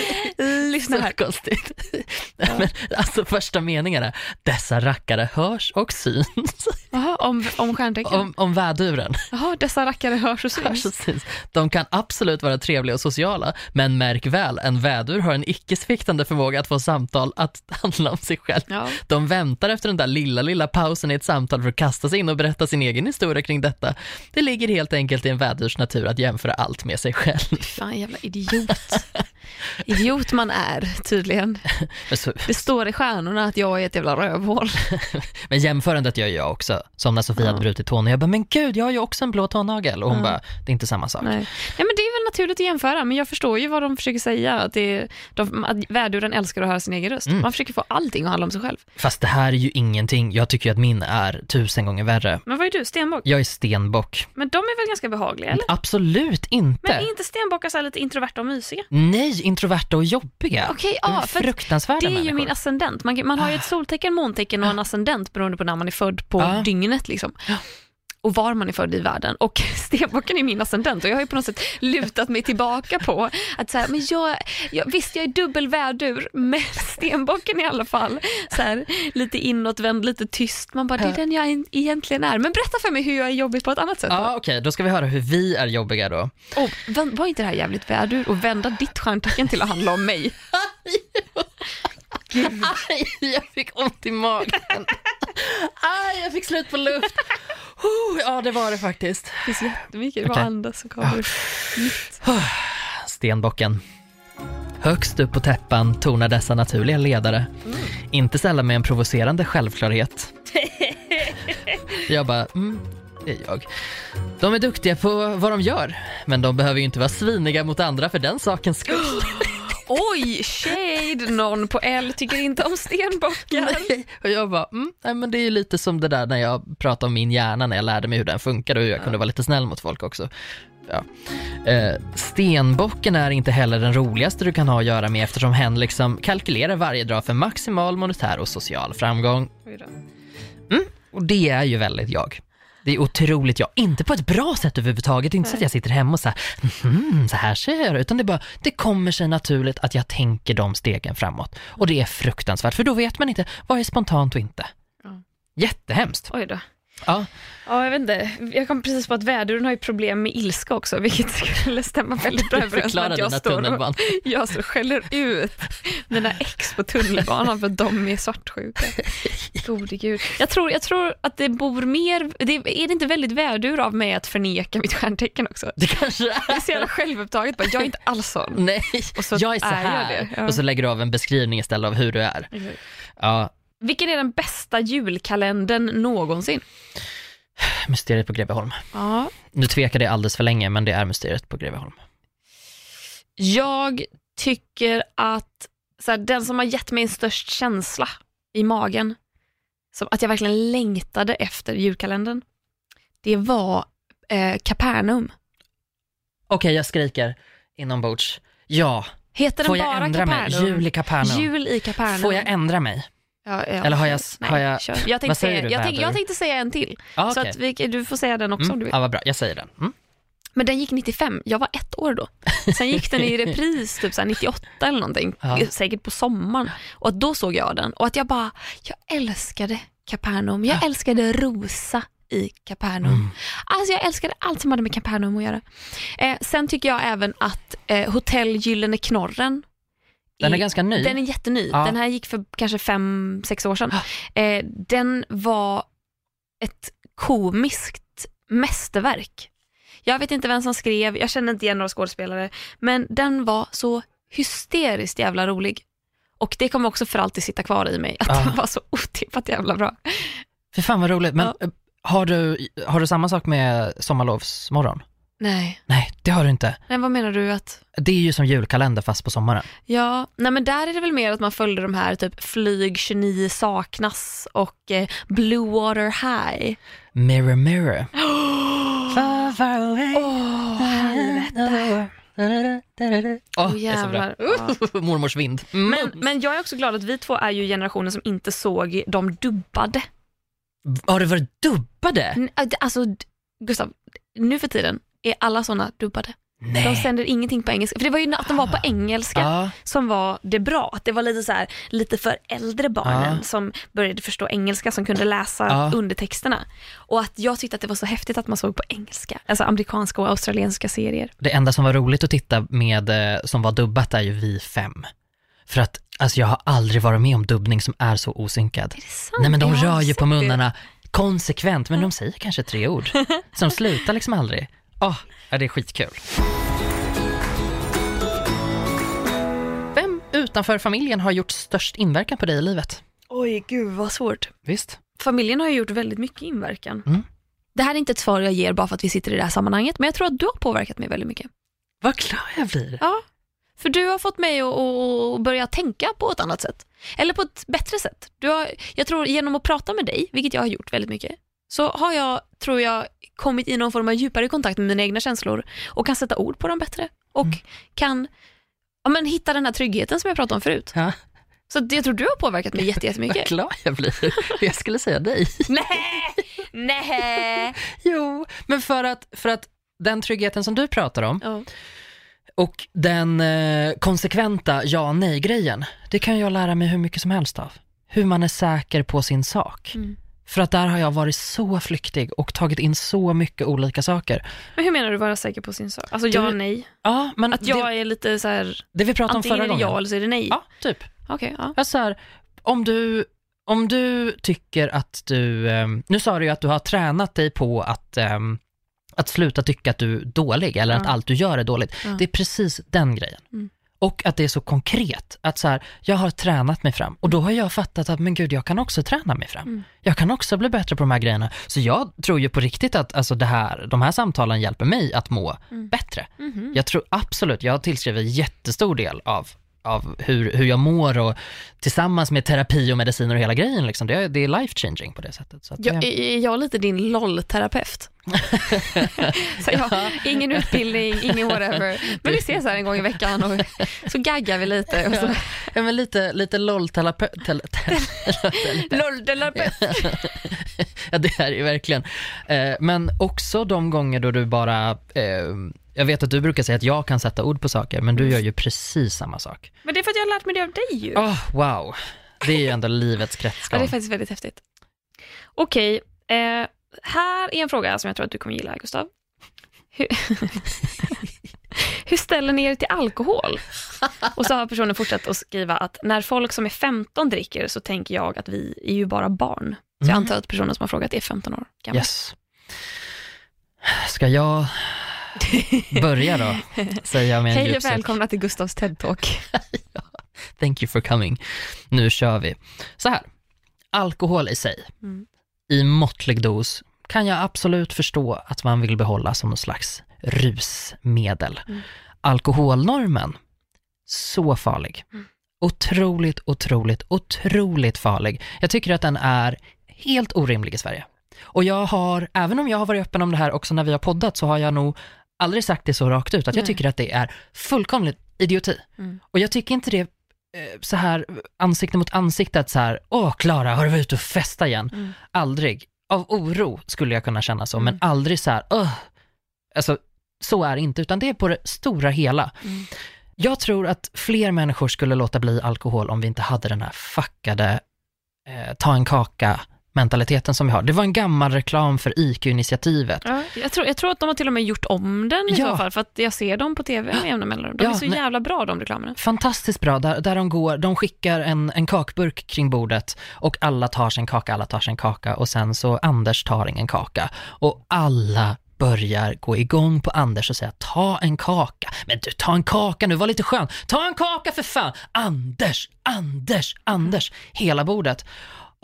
[SPEAKER 2] Lyssna här.
[SPEAKER 1] konstigt. Nej, Men, alltså första meningarna, dessa rackare hörs och syns.
[SPEAKER 2] Jaha, om, om stjärntecken.
[SPEAKER 1] Om, om väduren.
[SPEAKER 2] Jaha, dessa rackare hörs och
[SPEAKER 1] Hörs
[SPEAKER 2] syns.
[SPEAKER 1] och syns. De kan absolut vara trevliga och sociala, men märk väl, en vädur har en icke sviktande förmåga att få samtal att handla om sig själv.
[SPEAKER 2] Ja.
[SPEAKER 1] De väntar efter den där lilla, lilla pausen i ett samtal för att kasta sig in och berätta sin egen historia kring detta. Det ligger helt enkelt i en vädurs natur att jämföra allt med sig själv.
[SPEAKER 2] Fan jävla idiot. idiot man är tydligen.
[SPEAKER 1] Så,
[SPEAKER 2] Det står i stjärnorna att jag är ett jävla rövhål.
[SPEAKER 1] men jämförandet gör jag också, som när Sofia
[SPEAKER 2] Ja.
[SPEAKER 1] hade brutit tån och jag bara, men gud, jag har ju också en blå tånagel. Och hon
[SPEAKER 2] Ja.
[SPEAKER 1] bara, det är inte samma sak.
[SPEAKER 2] Nej. Nej, men det är väl naturligt att jämföra, men jag förstår ju vad de försöker säga. Att, det är, de, att väduren älskar att höra sin egen röst.
[SPEAKER 1] Mm.
[SPEAKER 2] Man försöker få allting att handla om sig själv.
[SPEAKER 1] Fast det här är ju ingenting, jag tycker ju att min är tusen gånger värre.
[SPEAKER 2] Men vad är du, stenbock?
[SPEAKER 1] Jag är stenbock.
[SPEAKER 2] Men de är väl ganska behagliga, eller?
[SPEAKER 1] Absolut inte.
[SPEAKER 2] Men är inte stenbockar så lite introverta och mysiga?
[SPEAKER 1] Nej, introverta och jobbiga. Är
[SPEAKER 2] ja, för
[SPEAKER 1] fruktansvärda
[SPEAKER 2] det är ju
[SPEAKER 1] människor.
[SPEAKER 2] min ascendent. Man, man har ju ett soltecken, måntecken och en ascendent beroende på när man är född på
[SPEAKER 1] Ja.
[SPEAKER 2] dygnet. Liksom. Och var man är född i världen. Och stenbocken är min ascendent och jag har ju på något sätt lutat mig tillbaka på att så här, men jag, jag, visst jag är dubbel vädur men stenbocken i alla fall så här, lite inåtvänd, lite tyst. Man bara, det är den jag en- egentligen är. Men berätta för mig hur jag är jobbig på ett annat sätt.
[SPEAKER 1] Ja, okej, då ska vi höra hur vi är jobbiga då.
[SPEAKER 2] Vän- var inte det här jävligt vädur och vända ditt stjärntecken till att handla om mig?
[SPEAKER 1] Aj, jag fick ont i magen. Aj, jag fick slut på luft. Oh, ja, det var det faktiskt.
[SPEAKER 2] Det finns jättemycket, det var
[SPEAKER 1] Okej.
[SPEAKER 2] andas så kommer nytt.
[SPEAKER 1] Stenbocken. Högst upp på täppan tornar dessa naturliga ledare. Inte sällan med en provocerande självklarhet. Jag bara, mm, det är jag. De är duktiga på vad de gör, men de behöver ju inte vara sviniga mot andra för den sakens skull.
[SPEAKER 2] Oj, shade! Någon på L tycker inte om stenbockar.
[SPEAKER 1] Nej. Och jag bara, mm, nej, men det är ju lite som det där när jag pratade om min hjärna när jag lärde mig hur den funkar och hur jag kunde vara lite snäll mot folk också. Ja. Eh, stenbocken är inte heller den roligaste du kan ha att göra med eftersom hen liksom kalkylerar varje dag för maximal monetär och social framgång. Och det är ju väldigt jag. Det är otroligt jag. Inte på ett bra sätt överhuvudtaget. Inte så att jag sitter hemma och så här, "Mhm, så här ser jag ut. Utan det är bara, det kommer sig naturligt att jag tänker de stegen framåt. Och det är fruktansvärt, för då vet man inte vad är spontant och inte.
[SPEAKER 2] Ja.
[SPEAKER 1] Jättehemskt.
[SPEAKER 2] Oj då.
[SPEAKER 1] Ja,
[SPEAKER 2] Ja, jag vet inte. Jag kom precis på att väduren har ju problem med ilska också, vilket skulle stämma väldigt bra överens med att jag står, och, jag står och skäller ut mina ex på tunnelbanan för att de är svartsjuka. Gode gud. Jag tror, jag tror att det bor mer, det, är det inte väldigt vädur av mig att förneka mitt stjärntecken också?
[SPEAKER 1] Det kanske
[SPEAKER 2] är
[SPEAKER 1] är.
[SPEAKER 2] så jävla självupptaget, bara, jag är inte alls sån.
[SPEAKER 1] Nej,
[SPEAKER 2] Och så
[SPEAKER 1] jag är så
[SPEAKER 2] är jag
[SPEAKER 1] här.
[SPEAKER 2] det, ja.
[SPEAKER 1] Och så lägger du av en beskrivning istället av hur du är. Ja,
[SPEAKER 2] Vilken är den bästa julkalendern någonsin?
[SPEAKER 1] Mysteriet på Greveholm.
[SPEAKER 2] Ja.
[SPEAKER 1] Nu tvekade jag alldeles för länge, men det är Mysteriet på Greveholm.
[SPEAKER 2] Jag tycker att så här, den som har gett mig en störst känsla i magen, som att jag verkligen längtade efter julkalendern, det var eh.
[SPEAKER 1] Okej, jag skriker inombords. Ja,
[SPEAKER 2] Heter den
[SPEAKER 1] får jag
[SPEAKER 2] bara
[SPEAKER 1] ändra mig?
[SPEAKER 2] Kapernaum?
[SPEAKER 1] Jul i Kapernaum.
[SPEAKER 2] Jul i Kapernaum.
[SPEAKER 1] Får jag ändra mig?
[SPEAKER 2] Ja, ja,
[SPEAKER 1] Eller har jag-
[SPEAKER 2] nej,
[SPEAKER 1] har jag-
[SPEAKER 2] kör. jag tänkte
[SPEAKER 1] vad säger
[SPEAKER 2] säga,
[SPEAKER 1] du,
[SPEAKER 2] jag, tänkte, jag tänkte säga en till,
[SPEAKER 1] Ja,
[SPEAKER 2] så
[SPEAKER 1] okej.
[SPEAKER 2] att vi, du får säga den också om du
[SPEAKER 1] Mm,
[SPEAKER 2] vill.
[SPEAKER 1] ja, vad bra. Jag säger den. Mm.
[SPEAKER 2] Men den gick 95, jag var ett år då. Sen gick den i repris typ så här 98 eller någonting,
[SPEAKER 1] Ja.
[SPEAKER 2] säkert på sommaren. Och då såg jag den och att jag bara, jag älskade Kapernaum, jag älskade Rosa i Kapernaum.
[SPEAKER 1] Mm.
[SPEAKER 2] Alltså jag älskade allt som hade med Kapernaum att göra. Eh, sen tycker jag även att eh, Hotell Gyllene Knorren
[SPEAKER 1] Den är ganska ny.
[SPEAKER 2] Den är jätteny.
[SPEAKER 1] Ja.
[SPEAKER 2] Den här gick för kanske fem, sex år sedan. Eh, den var ett komiskt mästerverk. Jag vet inte vem som skrev, jag känner inte igen några skådespelare, men den var så hysteriskt jävla rolig. Och det kommer också för alltid sitta kvar i mig, att
[SPEAKER 1] Ah.
[SPEAKER 2] den var så otippat jävla bra.
[SPEAKER 1] Fy fan vad roligt. Men
[SPEAKER 2] Ja.
[SPEAKER 1] eh, har, du, har du samma sak med Sommarlovsmorgon?
[SPEAKER 2] Nej.
[SPEAKER 1] Nej, det har du inte.
[SPEAKER 2] Nej, vad menar du att?
[SPEAKER 1] Det är ju som julkalender fast på sommaren.
[SPEAKER 2] Ja, nej men där är det väl mer att man följde de här typ Flyg 29 saknas och eh, Blue Water High.
[SPEAKER 1] Mirror mirror. Far, far away.
[SPEAKER 2] Helvete.
[SPEAKER 1] Åh, bra.
[SPEAKER 2] jävlar.
[SPEAKER 1] Mormors vind.
[SPEAKER 2] Men, men jag är också glad att vi två är ju generationen som inte såg de dubbade.
[SPEAKER 1] Har det varit dubbade?
[SPEAKER 2] N- Alltså, Gustav, nu för tiden är alla sådana dubbade. De
[SPEAKER 1] Nej.
[SPEAKER 2] sänder ingenting på engelska. För det var ju att de var på engelska
[SPEAKER 1] Ja,
[SPEAKER 2] som var det bra. Att det var lite så här, lite för äldre barnen
[SPEAKER 1] Ja.
[SPEAKER 2] som började förstå engelska, som kunde läsa
[SPEAKER 1] Ja.
[SPEAKER 2] undertexterna. Och att jag tyckte att det var så häftigt att man såg på engelska. Alltså amerikanska och australienska serier.
[SPEAKER 1] det enda som var roligt att titta med, eh, som var dubbat är ju Vi fem. För att, alltså jag har aldrig varit med om dubbning som är så osynkad.
[SPEAKER 2] Är det sant?
[SPEAKER 1] Nej men de
[SPEAKER 2] Jag
[SPEAKER 1] rör ju på
[SPEAKER 2] det.
[SPEAKER 1] munnarna konsekvent, men de säger kanske tre ord. Som slutar liksom aldrig. Åh, ja, det är skitkul. utanför familjen har gjort störst inverkan på dig i livet?
[SPEAKER 2] Oj, gud vad svårt.
[SPEAKER 1] Visst.
[SPEAKER 2] Familjen har ju gjort väldigt mycket inverkan.
[SPEAKER 1] Mm.
[SPEAKER 2] Det här är inte ett svar jag ger bara för att vi sitter i det här sammanhanget, men jag tror att du har påverkat mig väldigt mycket.
[SPEAKER 1] Vad glad jag blir.
[SPEAKER 2] Ja, för du har fått mig att, att börja tänka på ett annat sätt. Eller på ett bättre sätt. Du har, jag tror genom att prata med dig, vilket jag har gjort väldigt mycket, så har jag, tror jag, kommit i någon form av djupare kontakt med mina egna känslor och kan sätta ord på dem bättre. Och
[SPEAKER 1] Mm.
[SPEAKER 2] kan ja, men hitta den här tryggheten som jag pratade om förut.
[SPEAKER 1] Ja.
[SPEAKER 2] Så det- jag tror du har påverkat mig jätte-
[SPEAKER 1] Vad
[SPEAKER 2] jättemycket.
[SPEAKER 1] glad jag blir. Jag skulle säga dig.
[SPEAKER 2] Nej, nej.
[SPEAKER 1] Jo, men för att, för att den tryggheten som du pratar om
[SPEAKER 2] Ja.
[SPEAKER 1] och den eh, konsekventa ja nej-grejen, det kan jag lära mig hur mycket som helst av. Hur man är säker på sin sak.
[SPEAKER 2] Mm.
[SPEAKER 1] För att där har jag varit så flyktig och tagit in så mycket olika saker.
[SPEAKER 2] Men hur menar du vara säker på sin sak? Alltså
[SPEAKER 1] Du-
[SPEAKER 2] ja och nej?
[SPEAKER 1] Ja, men
[SPEAKER 2] Att jag
[SPEAKER 1] det,
[SPEAKER 2] är lite så här,
[SPEAKER 1] det vi pratade om
[SPEAKER 2] antingen
[SPEAKER 1] förra
[SPEAKER 2] är det
[SPEAKER 1] gången.
[SPEAKER 2] ja eller så är det nej?
[SPEAKER 1] Ja, typ.
[SPEAKER 2] Okej, ja.
[SPEAKER 1] Jag så här, om du, om du tycker att du, ehm, nu sa du ju att du har tränat dig på att, ehm, att sluta tycka att du är dålig eller att
[SPEAKER 2] Ja.
[SPEAKER 1] allt du gör är dåligt.
[SPEAKER 2] Ja.
[SPEAKER 1] Det är precis den grejen.
[SPEAKER 2] Mm.
[SPEAKER 1] Och att det är så konkret, att så här, jag har tränat mig fram och då har jag fattat att men gud, jag kan också träna mig fram.
[SPEAKER 2] Mm.
[SPEAKER 1] Jag kan också bli bättre på de här grejerna. Så jag tror ju på riktigt att alltså det här, de här samtalen hjälper mig att må
[SPEAKER 2] Mm.
[SPEAKER 1] bättre.
[SPEAKER 2] Mhm.
[SPEAKER 1] Jag tror absolut, jag tillskriver jättestor del av, av hur, hur jag mår och tillsammans med terapi och mediciner och hela grejen, liksom, det, är, det är life changing på det sättet. Så
[SPEAKER 2] Jag,
[SPEAKER 1] det,
[SPEAKER 2] är jag lite din LOL-terapeut? så jag, ingen utbildning, ingen whatever. Men vi ses här en gång i veckan och så gaggar vi lite. Och så.
[SPEAKER 1] ja, men lite, lite LOL-terapeut.
[SPEAKER 2] LOL-terapeut.
[SPEAKER 1] ja, det är det ju verkligen. Eh, men också de gånger då du bara, eh, jag vet att du brukar säga att jag kan sätta ord på saker, men du gör ju precis samma sak.
[SPEAKER 2] Men det är för att jag har lärt mig det av dig ju.
[SPEAKER 1] Oh, wow, det är ju ändå livets
[SPEAKER 2] Ja,
[SPEAKER 1] kretsgång.
[SPEAKER 2] det är faktiskt väldigt häftigt. Okej, eh, här är en fråga som jag tror att du kommer gilla, Gustav. Hur, Hur ställer ni er till alkohol? Och så har personen fortsatt att skriva att när folk som är 15 dricker så tänker jag att vi är ju bara barn. Så jag
[SPEAKER 1] Mm.
[SPEAKER 2] antar att personen som har frågat är 15 år gammal.
[SPEAKER 1] Yes. Ska jag börja då? Säga med en
[SPEAKER 2] Hej och välkomna till Gustavs TED-talk.
[SPEAKER 1] Thank you for coming. Nu kör vi. Så här, alkohol i sig,
[SPEAKER 2] Mm.
[SPEAKER 1] i måttlig dos, kan jag absolut förstå att man vill behålla som någon slags rusmedel.
[SPEAKER 2] Mm.
[SPEAKER 1] Alkoholnormen, så farlig.
[SPEAKER 2] Mm.
[SPEAKER 1] Otroligt, otroligt, otroligt farlig. Jag tycker att den är helt orimlig i Sverige. Och jag har, även om jag har varit öppen om det här också när vi har poddat, så har jag nog aldrig sagt det så rakt ut, att jag
[SPEAKER 2] Nej.
[SPEAKER 1] tycker att det är fullkomligt idioti.
[SPEAKER 2] Mm.
[SPEAKER 1] Och jag tycker inte det eh, så här ansikte mot ansikte att så här, åh Klara, har du varit ute och festa igen?
[SPEAKER 2] Mm.
[SPEAKER 1] Aldrig. Av oro skulle jag kunna känna så,
[SPEAKER 2] Mm.
[SPEAKER 1] men aldrig så här, åh. Alltså, så är det inte, utan det är på det stora hela.
[SPEAKER 2] Mm.
[SPEAKER 1] Jag tror att fler människor skulle låta bli alkohol om vi inte hade den här fuckade eh, ta en kaka mentaliteten som vi har. Det var en gammal reklam för IQ-initiativet.
[SPEAKER 2] Ja, jag, tror, jag tror att de har till och med gjort om den i
[SPEAKER 1] Ja.
[SPEAKER 2] så fall, för att jag ser dem på tv med jämna mellanrum. De
[SPEAKER 1] Ja,
[SPEAKER 2] är så
[SPEAKER 1] nej.
[SPEAKER 2] jävla bra de reklamerna.
[SPEAKER 1] Fantastiskt bra, där, där de går, de skickar en, en kakburk kring bordet och alla tar sin kaka, alla tar sin kaka och sen så Anders tar ingen kaka och alla börjar gå igång på Anders och säga ta en kaka. Men du, ta en kaka nu, var lite skön. Ta en kaka för fan! Anders, Anders, Anders, hela bordet.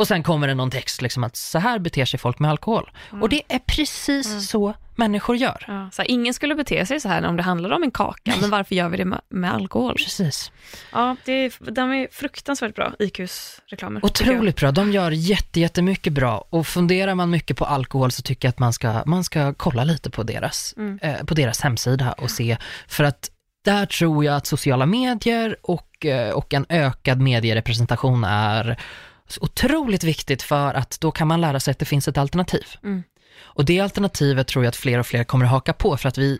[SPEAKER 1] Och sen kommer det någon text liksom att så här beter sig folk med alkohol. Och det är precis så människor gör.
[SPEAKER 2] Ja, så här, ingen skulle bete sig så här om det handlade om en kaka, men varför gör vi det med, med alkohol?
[SPEAKER 1] Precis.
[SPEAKER 2] Ja, det är, de är fruktansvärt bra, IQs reklamer.
[SPEAKER 1] Otroligt bra. De gör jätte, jättemycket bra. Och funderar man mycket på alkohol så tycker jag att man ska, man ska kolla lite på deras,
[SPEAKER 2] Mm.
[SPEAKER 1] eh, på deras hemsida och se. För att där tror jag att sociala medier och, eh, och en ökad medierepresentation är otroligt viktigt för att då kan man lära sig att det finns ett alternativ.
[SPEAKER 2] Mm.
[SPEAKER 1] Och det alternativet tror jag att fler och fler kommer att haka på för att vi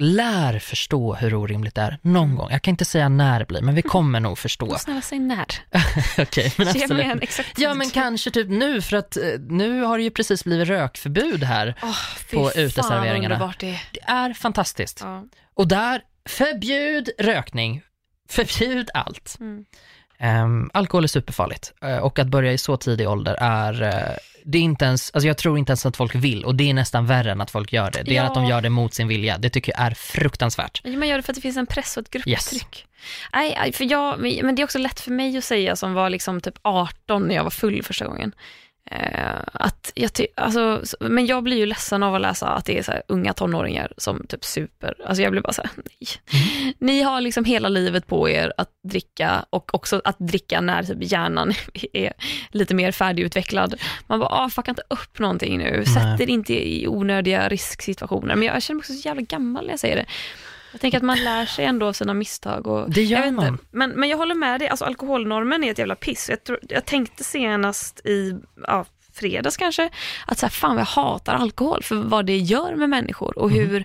[SPEAKER 1] lär förstå hur orimligt det är någon
[SPEAKER 2] Mm.
[SPEAKER 1] gång. Jag kan inte säga när det blir, men vi kommer nog förstå.
[SPEAKER 2] Åh, Snälla säg när.
[SPEAKER 1] Okej, men
[SPEAKER 2] Ge
[SPEAKER 1] absolut.
[SPEAKER 2] en exakt
[SPEAKER 1] Ja men kanske typ nu för att eh, nu har det ju precis blivit rökförbud här.
[SPEAKER 2] Fy
[SPEAKER 1] på
[SPEAKER 2] fan
[SPEAKER 1] uteserveringarna.
[SPEAKER 2] underbart det är.
[SPEAKER 1] Det är fantastiskt.
[SPEAKER 2] Ja.
[SPEAKER 1] Och där, förbjud rökning. Förbjud allt.
[SPEAKER 2] Mm.
[SPEAKER 1] Ehm, alkohol är superfarligt eh, och att börja i så tidig ålder är, eh, det är inte ens, alltså jag tror inte ens att folk vill och det är nästan värre än att folk gör det. Det är
[SPEAKER 2] Ja.
[SPEAKER 1] att de gör det mot sin vilja. Det tycker jag är fruktansvärt.
[SPEAKER 2] Ja, Man gör det för att det finns en press och ett
[SPEAKER 1] Yes.
[SPEAKER 2] grupptryck. Nej, nej, för jag, men det är också lätt för mig att säga som var liksom typ 18 när jag var full första gången. Eh, att jag ty- alltså, men jag blir ju ledsen av att läsa att det är så unga tonåringar som typ super. Alltså jag blir bara så här, nej. Ni har liksom hela livet på er att dricka och också att dricka när typ hjärnan är lite mer färdigutvecklad. Man bara, ah, fucka inte upp någonting nu. Sätt er inte i onödiga risksituationer. Men jag känner mig också så jävla gammal när jag säger det. Jag tänker att man lär sig ändå av sina misstag. Och,
[SPEAKER 1] Det gör
[SPEAKER 2] inte.
[SPEAKER 1] man.
[SPEAKER 2] Men, men jag håller med dig, alltså, alkoholnormen är ett jävla piss. Jag, tror, jag tänkte senast i ja, fredags kanske, att så här, fan jag hatar alkohol för vad det gör med människor och hur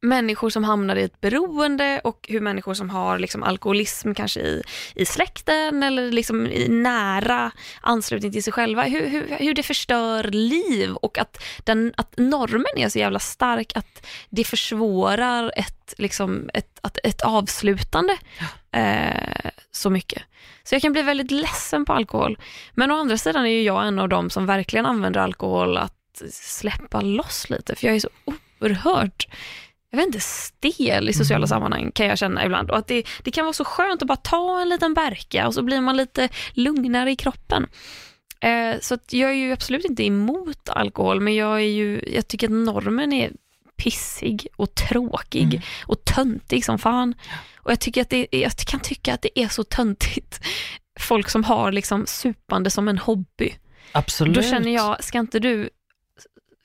[SPEAKER 2] människor som hamnar i ett beroende och hur människor som har liksom, alkoholism kanske i, i släkten eller liksom i nära anslutning till sig själva, hur, hur, hur det förstör liv och att, den, att normen är så jävla stark att det försvårar ett, liksom, ett, att, ett avslutande eh, så mycket. Så jag kan bli väldigt ledsen på alkohol. Men å andra sidan är ju jag en av dem som verkligen använder alkohol att släppa loss lite, för jag är så oerhört jag vet inte, stel i sociala sammanhang kan jag känna ibland. Och att det, det kan vara så skönt att bara ta en liten berka och så blir man lite lugnare i kroppen. Eh, så att jag är ju absolut inte emot alkohol, men jag, är ju, jag tycker att normen är pissig och tråkig
[SPEAKER 1] Mm.
[SPEAKER 2] och töntig som fan. Och jag, tycker att det, jag kan tycka att det är så töntigt. Folk som har liksom supande som en hobby.
[SPEAKER 1] Absolut.
[SPEAKER 2] Då känner jag, ska inte du,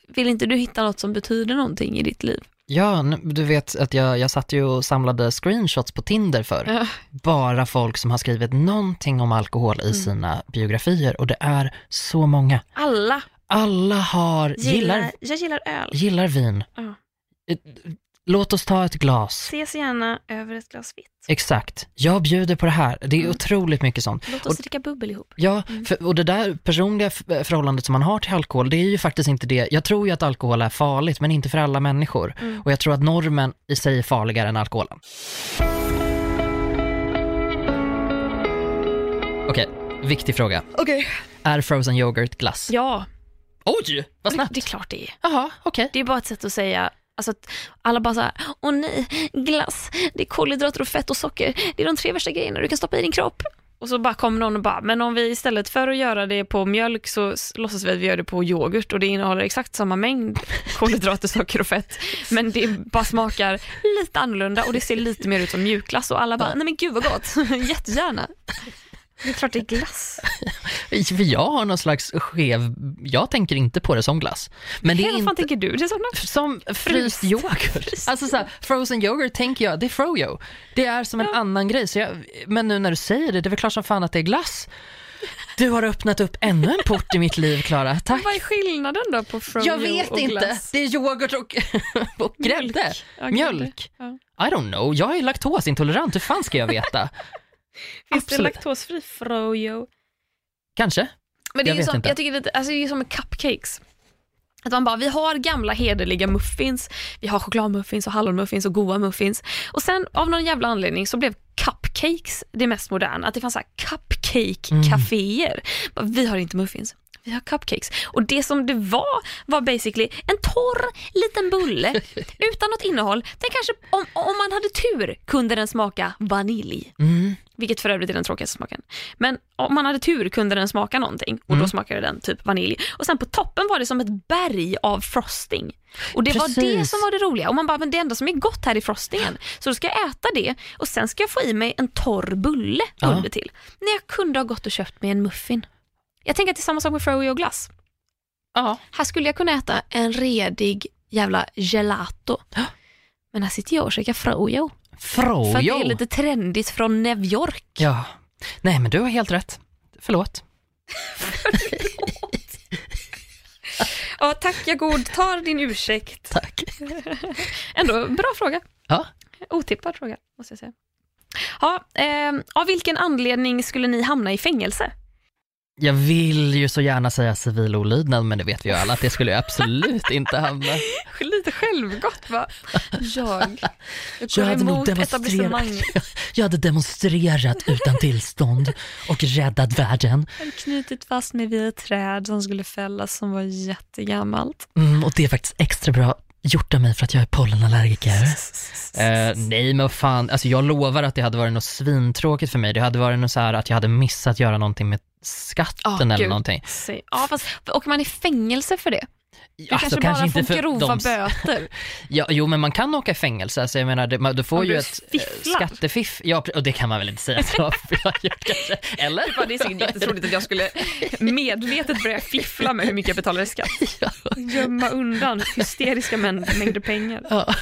[SPEAKER 2] vill inte du hitta något som betyder någonting i ditt liv?
[SPEAKER 1] Ja, du vet att jag, jag satt ju och samlade screenshots på Tinder för
[SPEAKER 2] Ja.
[SPEAKER 1] bara folk som har skrivit någonting om alkohol
[SPEAKER 2] Mm.
[SPEAKER 1] i sina biografier och det är så många.
[SPEAKER 2] Alla
[SPEAKER 1] Alla har,
[SPEAKER 2] gillar,
[SPEAKER 1] gillar,
[SPEAKER 2] jag gillar öl.
[SPEAKER 1] gillar vin.
[SPEAKER 2] Ja.
[SPEAKER 1] Låt oss ta ett glas.
[SPEAKER 2] Ses gärna över ett glas vitt.
[SPEAKER 1] Exakt. Jag bjuder på det här. Det är
[SPEAKER 2] Mm.
[SPEAKER 1] otroligt mycket sånt.
[SPEAKER 2] Låt oss dricka bubbel ihop.
[SPEAKER 1] Ja,
[SPEAKER 2] Mm.
[SPEAKER 1] för, och det där personliga förhållandet som man har till alkohol, det är ju faktiskt inte det. Jag tror ju att alkohol är farligt, men inte för alla människor.
[SPEAKER 2] Mm.
[SPEAKER 1] Och jag tror att normen i sig är farligare än alkoholen. Okej, viktig fråga.
[SPEAKER 2] Okej.
[SPEAKER 1] Är frozen yoghurt glass?
[SPEAKER 2] Ja,
[SPEAKER 1] Oj, vad snabbt.
[SPEAKER 2] det är klart det är.
[SPEAKER 1] Jaha, okej.
[SPEAKER 2] Det är bara ett sätt att säga, alltså att alla bara såhär, åh nej, glass, det är kolhydrater och fett och socker, det är de tre värsta grejerna du kan stoppa i din kropp. Och så bara kom någon och bara, men om vi istället för att göra det på mjölk så låtsas vi att vi gör det på yoghurt och det innehåller exakt samma mängd kolhydrater, socker och fett. Men det bara smakar lite annorlunda och det ser lite mer ut som mjukglass och alla bara, nej men gud vad gott, jättegärna. Det är klart det är glass.
[SPEAKER 1] För jag har någon slags skev, jag tänker inte på det som glass. Men det är inte
[SPEAKER 2] tänker du det som
[SPEAKER 1] som fryst yoghurt. Alltså så här, frozen yoghurt tänker jag, det är froyo. Det är som en annan grej. Så jag, men nu när du säger det, det är väl klart som fan att det är glass. Du har öppnat upp ännu en port i mitt liv, Klara. Tack.
[SPEAKER 2] Vad är skillnaden då på froyo
[SPEAKER 1] Jag vet
[SPEAKER 2] och
[SPEAKER 1] inte.
[SPEAKER 2] glass?
[SPEAKER 1] Det är yoghurt och, och grädde.
[SPEAKER 2] Ja,
[SPEAKER 1] Mjölk.
[SPEAKER 2] Ja.
[SPEAKER 1] I don't know, jag är laktosintolerant, hur fan ska jag veta?
[SPEAKER 2] Finns det
[SPEAKER 1] Absolut.
[SPEAKER 2] laktosfri froyo?
[SPEAKER 1] Kanske.
[SPEAKER 2] Men det
[SPEAKER 1] Jag
[SPEAKER 2] är ju
[SPEAKER 1] vet
[SPEAKER 2] som,
[SPEAKER 1] inte.
[SPEAKER 2] jag tycker det, alltså det är ju som med cupcakes. Att man bara, vi har gamla hederliga muffins, vi har chokladmuffins och hallonmuffins och goa muffins. Och sen av någon jävla anledning så blev cupcakes det mest moderna. Att det fanns så cupcake-caféer. Bara, Vi har inte muffins. Vi har cupcakes. Och det som det var, var basically en torr liten bulle utan något innehåll. Den kanske, om, om man hade tur, kunde den smaka vanilj.
[SPEAKER 1] Mm.
[SPEAKER 2] Vilket för övrigt är den tråkigaste smaken. Men om man hade tur kunde den smaka någonting och då
[SPEAKER 1] Mm.
[SPEAKER 2] smakade den typ vanilj. Och sen på toppen var det som ett berg av frosting. Och det var det
[SPEAKER 1] Precis.
[SPEAKER 2] som var det roliga. Och man bara, men det enda som är gott här är frostingen. Så då ska jag äta det och sen ska jag få i mig en torr bulle
[SPEAKER 1] Ja.
[SPEAKER 2] under till. När jag kunde ha gått och köpt mig en muffin. Jag tänker att det är samma sak med froyo och glass.
[SPEAKER 1] Ja.
[SPEAKER 2] Här skulle jag kunna äta en redig jävla gelato. Men här sitter jag och käkar froyo. För att det är lite trendigt från New York.
[SPEAKER 1] Ja. Nej men du har helt rätt. Förlåt.
[SPEAKER 2] Ja, tack, jag godtar din ursäkt.
[SPEAKER 1] Tack.
[SPEAKER 2] Ändå bra fråga.
[SPEAKER 1] Ja.
[SPEAKER 2] Otippad fråga, måste jag säga. Ja, eh, av vilken anledning skulle ni hamna i fängelse?
[SPEAKER 1] Jag vill ju så gärna säga civil olydnad, men det vet vi ju alla att det skulle jag absolut inte hamna.
[SPEAKER 2] Lite självgott va? Jag, jag går
[SPEAKER 1] Jag hade
[SPEAKER 2] emot
[SPEAKER 1] demonstrerat,
[SPEAKER 2] etablissemanget.
[SPEAKER 1] jag hade demonstrerat utan tillstånd och räddat världen.
[SPEAKER 2] Jag hade knutit fast mig vid ett träd som skulle fällas som var jättegammalt.
[SPEAKER 1] Mm, och det är faktiskt extra bra gjort av mig för att jag är pollenallergiker. Eh, nej men fan, alltså jag lovar att det hade varit något svintråkigt för mig. Det hade varit något så här att jag hade missat göra någonting med skatten
[SPEAKER 2] Ah,
[SPEAKER 1] eller
[SPEAKER 2] gud.
[SPEAKER 1] någonting.
[SPEAKER 2] Ja, fast åker man i fängelse för det? Du
[SPEAKER 1] Alltså,
[SPEAKER 2] kanske, bara får
[SPEAKER 1] för
[SPEAKER 2] grova
[SPEAKER 1] de-
[SPEAKER 2] böter.
[SPEAKER 1] Ja, jo men man kan åka i fängelse, alltså jag menar, det, man, du får
[SPEAKER 2] Om
[SPEAKER 1] ju ett eh,
[SPEAKER 2] fifflar.
[SPEAKER 1] skattefiff, ja och det kan man väl inte säga att jag har gjort kanske, eller?
[SPEAKER 2] Det är säkert jättetroligt att jag skulle medvetet börja fiffla med hur mycket jag betalar i skatt. Gömma undan hysteriska mäng- mängder pengar.
[SPEAKER 1] Ja.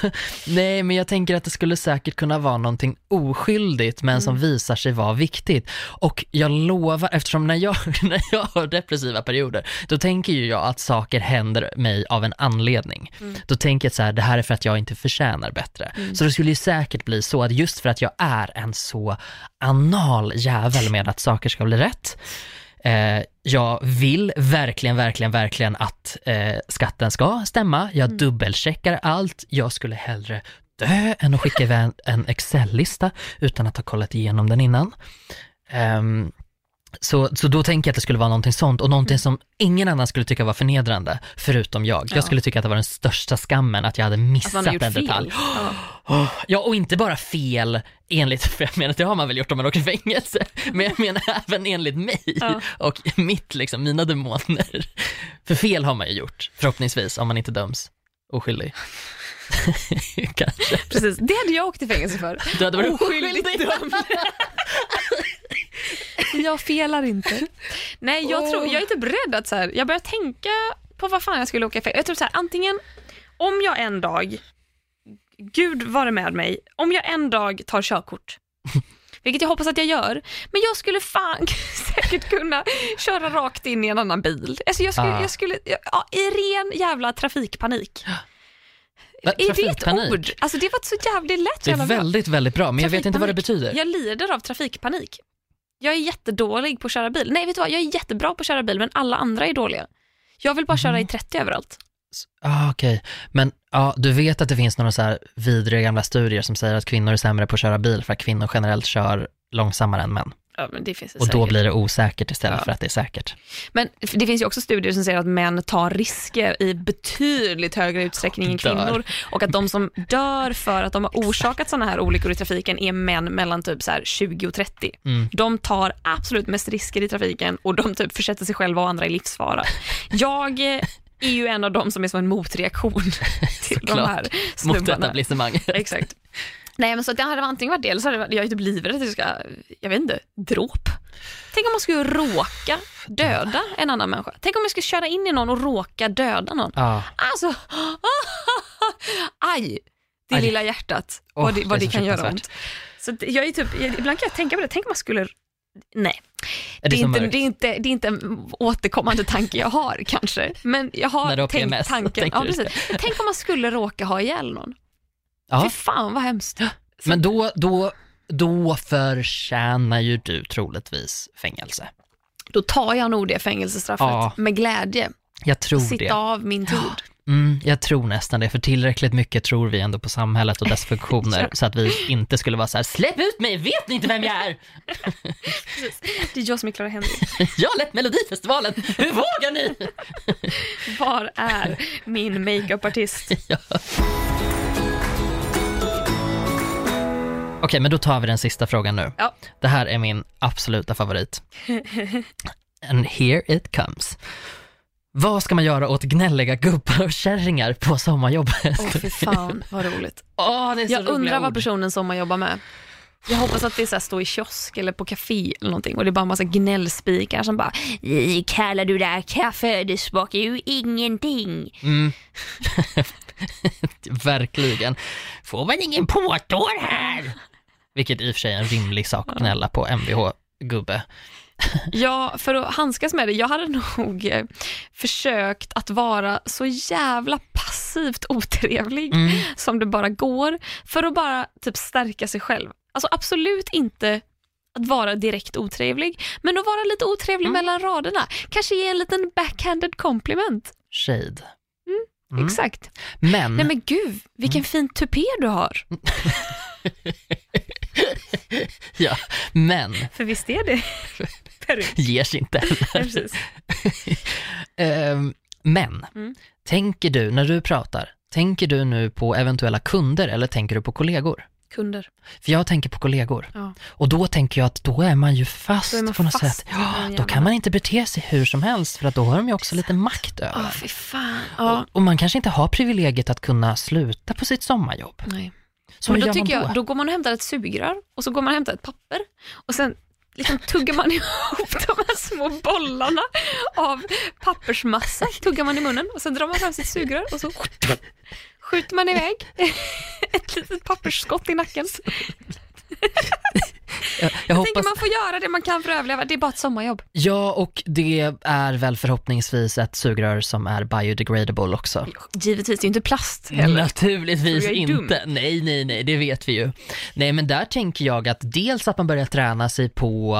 [SPEAKER 1] Nej, men jag tänker att det skulle säkert kunna vara någonting oskyldigt men som visar sig vara viktigt. Och jag lovar, eftersom när jag, när jag har depressiva perioder, då tänker ju jag att saker händer mig av en anledning. Då tänker jag så här, det här är för att jag inte förtjänar bättre. Så det skulle ju säkert bli så att just för att jag är en så anal jävel med att saker ska bli rätt, Eh, jag vill verkligen, verkligen, verkligen att eh, skatten ska stämma. Jag dubbelcheckar allt. Jag skulle hellre dö än att skicka iväg en, Excel-lista utan att ha kollat igenom den innan. Ehm, så, så då tänker jag att det skulle vara någonting sånt och någonting som ingen annan skulle tycka var förnedrande, förutom jag.
[SPEAKER 2] Ja.
[SPEAKER 1] Jag skulle tycka att det var den största skammen att jag hade missat en detalj.
[SPEAKER 2] Ja.
[SPEAKER 1] Ja, och inte bara fel enligt, för jag menar det har man väl gjort om man åker i fängelse, men jag menar även enligt mig
[SPEAKER 2] Ja.
[SPEAKER 1] och mitt, liksom, mina demoner. För fel har man ju gjort, förhoppningsvis, om man inte döms oskyldig. Kanske.
[SPEAKER 2] Precis, det hade jag åkt i fängelse för.
[SPEAKER 1] Du hade varit
[SPEAKER 2] Oskyldigt
[SPEAKER 1] oskyldig.
[SPEAKER 2] dömd. jag felar inte. Nej, jag, tror, jag är typ rädd att så här, jag börjar tänka på vad fan jag skulle åka i fängelse. Jag tror så här, antingen om jag en dag, gud vare med mig, om jag en dag tar körkort, vilket jag hoppas att jag gör, men jag skulle fan säkert kunna köra rakt in i en annan bil. Alltså jag skulle,
[SPEAKER 1] Ah.
[SPEAKER 2] jag skulle ja, i ren jävla trafikpanik. Är det ett ord? Alltså det var så jävligt lätt.
[SPEAKER 1] Det är väldigt, väldigt bra, men jag vet inte vad det betyder.
[SPEAKER 2] Jag lider av trafikpanik. Jag är jättedålig på att köra bil. Nej, vet du vad? Jag är jättebra på att köra bil, men alla andra är dåliga. Jag vill bara köra
[SPEAKER 1] Mhm.
[SPEAKER 2] i 30 överallt.
[SPEAKER 1] Ah, Okej, men ja, du vet att det finns några så här vidriga gamla studier som säger att kvinnor är sämre på att köra bil för att kvinnor generellt kör långsammare än män.
[SPEAKER 2] Ja, det finns det
[SPEAKER 1] Och då
[SPEAKER 2] säkert.
[SPEAKER 1] blir det osäkert istället
[SPEAKER 2] Ja.
[SPEAKER 1] för att det är säkert.
[SPEAKER 2] Men det finns ju också studier som säger att män tar risker i betydligt högre utsträckning än
[SPEAKER 1] Och
[SPEAKER 2] kvinnor. Och att de som dör för att de har orsakat sådana här olyckor i trafiken är män mellan typ så här 20 och 30.
[SPEAKER 1] Mm.
[SPEAKER 2] De tar absolut mest risker i trafiken och de typ försätter sig själva och andra i livsfara. Jag är ju en av dem som är som en motreaktion till de här
[SPEAKER 1] Mot
[SPEAKER 2] snubbarna.
[SPEAKER 1] etablissemanget.
[SPEAKER 2] Exakt. Nej men så det hade antingen varit det eller så hade varit, jag är typ livrädd att jag ska, jag vet inte, dråp. Tänk om man skulle råka döda en annan människa. Tänk om jag skulle köra in i någon och råka döda någon.
[SPEAKER 1] Ja,
[SPEAKER 2] Alltså, aj! Det
[SPEAKER 1] Aj.
[SPEAKER 2] lilla hjärtat,
[SPEAKER 1] Åh,
[SPEAKER 2] vad det, vad
[SPEAKER 1] det
[SPEAKER 2] det kan göra ont. Så jag är typ, ibland kan jag tänka på det, tänk om man skulle, nej.
[SPEAKER 1] är det,
[SPEAKER 2] Det är, inte, det, är inte, det är inte en återkommande tanke jag har kanske, men jag har tänkt
[SPEAKER 1] PMS,
[SPEAKER 2] tanken. Ja, precis. Tänk om man skulle råka ha ihjäl någon. Fy
[SPEAKER 1] Ja,
[SPEAKER 2] fan vad hemskt.
[SPEAKER 1] men då, då, då förtjänar ju du troligtvis fängelse.
[SPEAKER 2] Då tar jag nog det fängelsestraffet
[SPEAKER 1] Ja.
[SPEAKER 2] med glädje.
[SPEAKER 1] Jag tror
[SPEAKER 2] Sitta
[SPEAKER 1] det.
[SPEAKER 2] av min tid.
[SPEAKER 1] Mm, jag tror nästan det, för tillräckligt mycket tror vi ändå på samhället och dess funktioner så att vi inte skulle vara så här: släpp ut mig, vet ni inte vem jag är?
[SPEAKER 2] Det är jag som är Clara Henry.
[SPEAKER 1] Jag har lett Melodifestivalen, hur vågar ni?
[SPEAKER 2] Var är min makeupartist?
[SPEAKER 1] Ja. Okej, men då tar vi den sista frågan nu.
[SPEAKER 2] Ja.
[SPEAKER 1] Det här är min absoluta favorit. And here it comes. Vad ska man göra åt gnälliga gubbar och kärringar på sommarjobbet?
[SPEAKER 2] Åh fy fan vad roligt.
[SPEAKER 1] Åh, det är så
[SPEAKER 2] Jag
[SPEAKER 1] roliga
[SPEAKER 2] undrar vad
[SPEAKER 1] ord.
[SPEAKER 2] personen sommarjobbar med. Jag hoppas att det är så här, stå i kiosk eller på café eller någonting och det är bara en massa gnällspikar som bara "Eh, Kallar du det här kaffe? Det smakar ju ingenting.
[SPEAKER 1] Mm. Verkligen. Får man ingen påtår här? Vilket i och för sig är en rimlig sak att gnälla på MVH-gubbe.
[SPEAKER 2] Ja, för att handskas med det, jag hade nog eh, försökt att vara så jävla passivt otrevlig
[SPEAKER 1] Mm.
[SPEAKER 2] som det bara går för att bara typ stärka sig själv. Alltså absolut inte att vara direkt otrevlig, men att vara lite otrevlig
[SPEAKER 1] Mm.
[SPEAKER 2] mellan raderna. Kanske ge en liten backhanded compliment.
[SPEAKER 1] Shade. Mm.
[SPEAKER 2] Exakt.
[SPEAKER 1] Men,
[SPEAKER 2] Nej men gud, vilken fin tupé du har.
[SPEAKER 1] ja, men
[SPEAKER 2] För visst är det peruk.
[SPEAKER 1] ger sig inte heller. Ehm, Men,
[SPEAKER 2] Mm.
[SPEAKER 1] tänker du, när du pratar, tänker du nu på eventuella kunder eller tänker du på kollegor?
[SPEAKER 2] Kunder.
[SPEAKER 1] För jag tänker på kollegor.
[SPEAKER 2] Ja.
[SPEAKER 1] Och då tänker jag att då är man ju fast
[SPEAKER 2] man
[SPEAKER 1] på något
[SPEAKER 2] fast
[SPEAKER 1] sätt. Ja, då kan man inte bete sig hur som helst för att då har de ju också lite makt över en.
[SPEAKER 2] fy fan. Ja.
[SPEAKER 1] Och, och man kanske inte har privilegiet att kunna sluta på sitt sommarjobb.
[SPEAKER 2] Nej.
[SPEAKER 1] Så
[SPEAKER 2] Men då tycker
[SPEAKER 1] då?
[SPEAKER 2] jag, då går man och hämtar ett sugrör och så går man och hämtar ett papper och sen liksom tuggar man ihop de här små bollarna av pappersmassa, tuggar man i munnen och sen drar man fram sitt sugrör och så skjuter man iväg ett litet pappersskott i nacken.
[SPEAKER 1] Jag, jag
[SPEAKER 2] Jag
[SPEAKER 1] hoppas,
[SPEAKER 2] tänker man får göra det man kan för att överleva, det är bara ett sommarjobb.
[SPEAKER 1] ja och det är väl förhoppningsvis ett sugrör som är biodegradable också.
[SPEAKER 2] Givetvis, det är ju inte plast heller.
[SPEAKER 1] Naturligtvis inte. Nej, nej, nej, det vet vi ju. Nej, men där tänker jag att dels att man börjar träna sig på,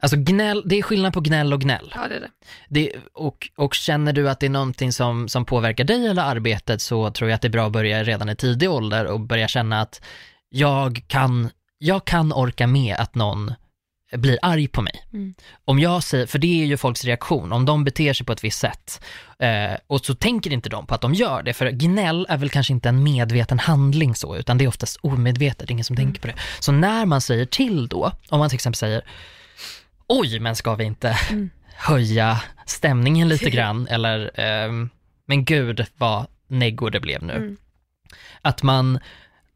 [SPEAKER 1] alltså gnäll, det är skillnad på gnäll och gnäll.
[SPEAKER 2] Ja, det är det.
[SPEAKER 1] Det, och, och känner du att det är någonting som, som påverkar dig eller arbetet så tror jag att det är bra att börja redan i tidig ålder och börja känna att jag kan, jag kan orka med att någon blir arg på mig.
[SPEAKER 2] Mm.
[SPEAKER 1] Om jag säger, för det är ju folks reaktion, om de beter sig på ett visst sätt eh, och så tänker inte de på att de gör det, för gnäll är väl kanske inte en medveten handling så, utan det är oftast omedvetet, ingen som tänker på det. Så när man säger till då, om man till exempel säger oj, men ska vi inte
[SPEAKER 2] Mm.
[SPEAKER 1] höja stämningen lite grann, eller ehm, men gud vad neggo det blev nu.
[SPEAKER 2] Mm.
[SPEAKER 1] Att man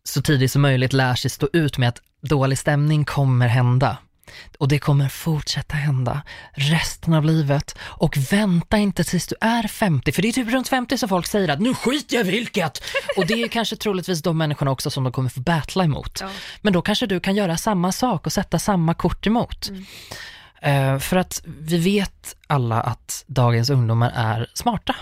[SPEAKER 1] så tidigt som möjligt lär sig stå ut med att dålig stämning kommer hända. Och det kommer fortsätta hända resten av livet. Och vänta inte tills du är 50, för det är typ runt 50 som folk säger att nu skiter jag vilket. Och det är kanske troligtvis de människorna också som de kommer få battla emot.
[SPEAKER 2] Ja.
[SPEAKER 1] Men då kanske du kan göra samma sak och sätta samma kort emot.
[SPEAKER 2] Mm.
[SPEAKER 1] Eh, för att vi vet alla att dagens ungdomar är smarta.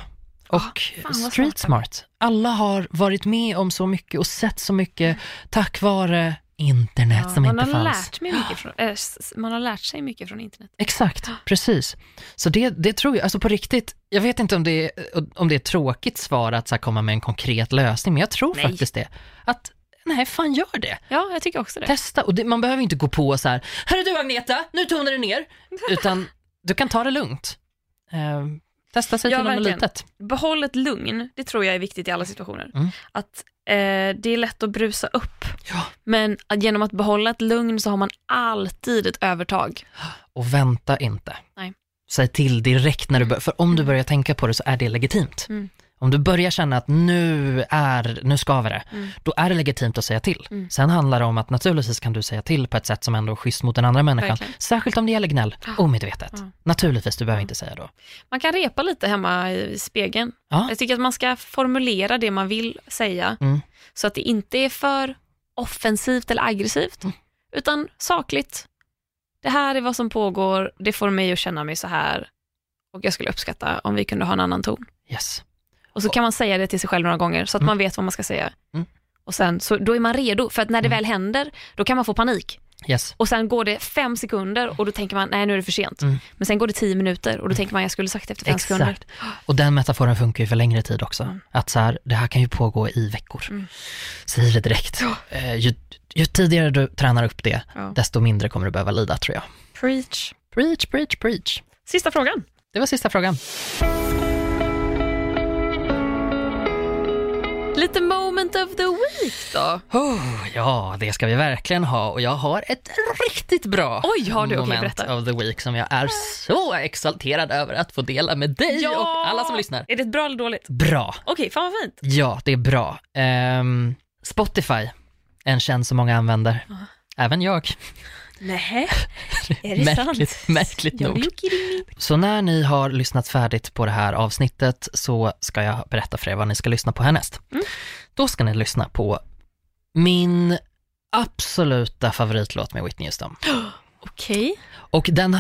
[SPEAKER 1] Och
[SPEAKER 2] fan vad
[SPEAKER 1] street smart. Alla har varit med om så mycket och sett så mycket tack vare internet
[SPEAKER 2] Ja,
[SPEAKER 1] som
[SPEAKER 2] man,
[SPEAKER 1] inte
[SPEAKER 2] har
[SPEAKER 1] fanns.
[SPEAKER 2] lärt mig mycket från, äh, man har lärt sig mycket från internet.
[SPEAKER 1] Exakt, precis. Så det, det tror jag, alltså på riktigt, jag vet inte om det är, om det är ett tråkigt svar att så här, komma med en konkret lösning, men jag tror
[SPEAKER 2] Nej.
[SPEAKER 1] faktiskt det. Att, nej, fan gör det.
[SPEAKER 2] Ja, jag tycker också det.
[SPEAKER 1] Testa, och det, man behöver inte gå på så här, här är du Agneta, nu tonar du ner, utan du kan ta det lugnt. Eh, testa sig
[SPEAKER 2] Ja,
[SPEAKER 1] till något litet.
[SPEAKER 2] Behåll ett lugn, det tror jag är viktigt i alla situationer.
[SPEAKER 1] Mm.
[SPEAKER 2] Att eh, det är lätt att brusa upp,
[SPEAKER 1] Ja.
[SPEAKER 2] men att genom att behålla ett lugn så har man alltid ett övertag.
[SPEAKER 1] Och vänta inte.
[SPEAKER 2] Nej.
[SPEAKER 1] Säg till direkt när du börjar, för om du börjar tänka på det så är det legitimt.
[SPEAKER 2] Mm.
[SPEAKER 1] Om du börjar känna att nu är, nu skaver det,
[SPEAKER 2] Mm.
[SPEAKER 1] då är det legitimt att säga till.
[SPEAKER 2] Mm.
[SPEAKER 1] Sen handlar det om att naturligtvis kan du säga till på ett sätt som ändå är schysst mot den andra människan.
[SPEAKER 2] Verkligen.
[SPEAKER 1] Särskilt om det gäller gnäll, omedvetet.
[SPEAKER 2] Ja.
[SPEAKER 1] Naturligtvis, du behöver inte säga då.
[SPEAKER 2] Man kan repa lite hemma i spegeln.
[SPEAKER 1] Ja.
[SPEAKER 2] Jag tycker att man ska formulera det man vill säga
[SPEAKER 1] Mm.
[SPEAKER 2] så att det inte är för offensivt eller aggressivt,
[SPEAKER 1] Mm.
[SPEAKER 2] utan sakligt. Det här är vad som pågår, det får mig att känna mig så här och jag skulle uppskatta om vi kunde ha en annan ton.
[SPEAKER 1] Yes.
[SPEAKER 2] Och så kan man säga det till sig själv några gånger så att
[SPEAKER 1] Mm.
[SPEAKER 2] man vet vad man ska säga.
[SPEAKER 1] Mm.
[SPEAKER 2] Och sen, så då är man redo, för att när det
[SPEAKER 1] Mm.
[SPEAKER 2] väl händer, då kan man få panik.
[SPEAKER 1] Yes.
[SPEAKER 2] Och sen går det fem sekunder och då tänker man, nej nu är det för sent.
[SPEAKER 1] Mm.
[SPEAKER 2] Men sen går det tio minuter och då tänker man, jag skulle sagt det efter fem sekunder.
[SPEAKER 1] Exakt. Och den metaforen funkar ju för längre tid också.
[SPEAKER 2] Mm.
[SPEAKER 1] Att så här, det här kan ju pågå i veckor.
[SPEAKER 2] Mm.
[SPEAKER 1] Säg det direkt. Eh, ju, ju tidigare du tränar upp det,
[SPEAKER 2] Ja.
[SPEAKER 1] desto mindre kommer du behöva lida tror jag.
[SPEAKER 2] Preach.
[SPEAKER 1] Preach, preach, preach.
[SPEAKER 2] Sista frågan.
[SPEAKER 1] Det var sista frågan.
[SPEAKER 2] Lite moment of the week då.
[SPEAKER 1] Oh, ja, det ska vi verkligen ha och jag har ett riktigt bra
[SPEAKER 2] Oj, har du?
[SPEAKER 1] Moment
[SPEAKER 2] berätta.
[SPEAKER 1] of the week som jag är så exalterad över att få dela med dig och alla som lyssnar.
[SPEAKER 2] Är det ett bra eller dåligt?
[SPEAKER 1] Bra.
[SPEAKER 2] Okej, fan vad fint.
[SPEAKER 1] Ja, det är bra. Ehm, Spotify, en tjänst som många använder. Även jag.
[SPEAKER 2] Nej, är det
[SPEAKER 1] märkligt,
[SPEAKER 2] sant?
[SPEAKER 1] märkligt nog. Så när ni har lyssnat färdigt på det här avsnittet så ska jag berätta för er vad ni ska lyssna på härnäst.
[SPEAKER 2] Mm.
[SPEAKER 1] Då ska ni lyssna på min absoluta favoritlåt med Whitney Houston.
[SPEAKER 2] Okej.
[SPEAKER 1] Och den,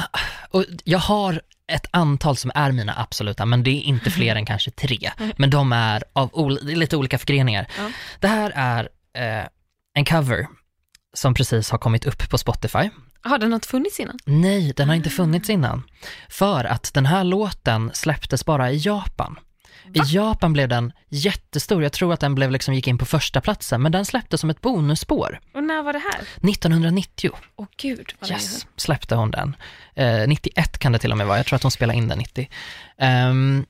[SPEAKER 1] och jag har ett antal som är mina absoluta, men det är inte fler än kanske tre. Men de är av ol- lite olika förgreningar.
[SPEAKER 2] Ja.
[SPEAKER 1] Det här är eh, en cover som precis har kommit upp på Spotify
[SPEAKER 2] Har den inte funnits innan?
[SPEAKER 1] Nej, den har inte funnits innan. För att den här låten släpptes bara i Japan. I Japan blev den jättestor, jag tror att den blev liksom, gick in på första platsen men den släpptes som ett bonusspår.
[SPEAKER 2] Och när var det här?
[SPEAKER 1] 1990
[SPEAKER 2] Åh gud vad
[SPEAKER 1] yes,
[SPEAKER 2] sedan.
[SPEAKER 1] släppte hon den. Eh, 91 kan det till och med vara, jag tror att hon spelade in den 90. Ehm,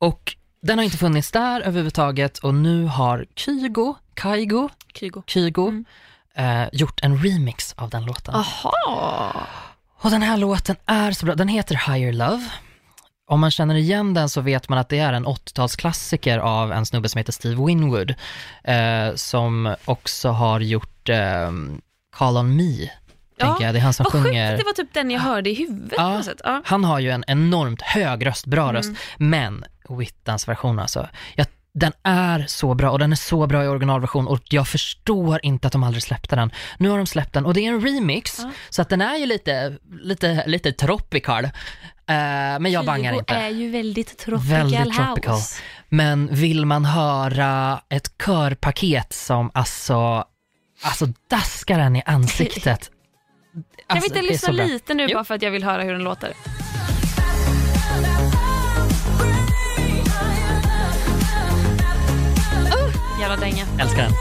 [SPEAKER 1] och den har inte funnits där överhuvudtaget och nu har Kygo, Kaigo,
[SPEAKER 2] Kygo.
[SPEAKER 1] Kygo
[SPEAKER 2] Mm.
[SPEAKER 1] Eh, gjort en remix av den låten.
[SPEAKER 2] Aha.
[SPEAKER 1] Och den här låten är så bra, den heter Higher Love. Om man känner igen den så vet man att det är en 80-talsklassiker av en snubbe som heter Steve Winwood, eh, som också har gjort eh, Call on Me, tänker jag. Det är han som
[SPEAKER 2] Vad sjukt
[SPEAKER 1] sjunger.
[SPEAKER 2] att det var typ den jag hörde i huvudet
[SPEAKER 1] Ja.
[SPEAKER 2] Ja.
[SPEAKER 1] Han har ju en enormt hög röst, bra
[SPEAKER 2] Mm.
[SPEAKER 1] röst, men Whittans version alltså, jag, den är så bra och den är så bra i originalversion och jag förstår inte att de aldrig släppte den. Nu har de släppt den och det är en remix,
[SPEAKER 2] Ja.
[SPEAKER 1] så att den är ju lite, lite, lite tropical. Eh, men jag bangar inte.
[SPEAKER 2] är ju väldigt tropical
[SPEAKER 1] Väldigt tropical.
[SPEAKER 2] house.
[SPEAKER 1] Men vill man höra ett körpaket som alltså, alltså daskar en i ansiktet.
[SPEAKER 2] Kan
[SPEAKER 1] Alltså,
[SPEAKER 2] vi
[SPEAKER 1] det
[SPEAKER 2] inte
[SPEAKER 1] är
[SPEAKER 2] lyssna lite nu
[SPEAKER 1] Jo.
[SPEAKER 2] bara för att jag vill höra hur den låter? Jävla dänga.
[SPEAKER 1] Älskar den.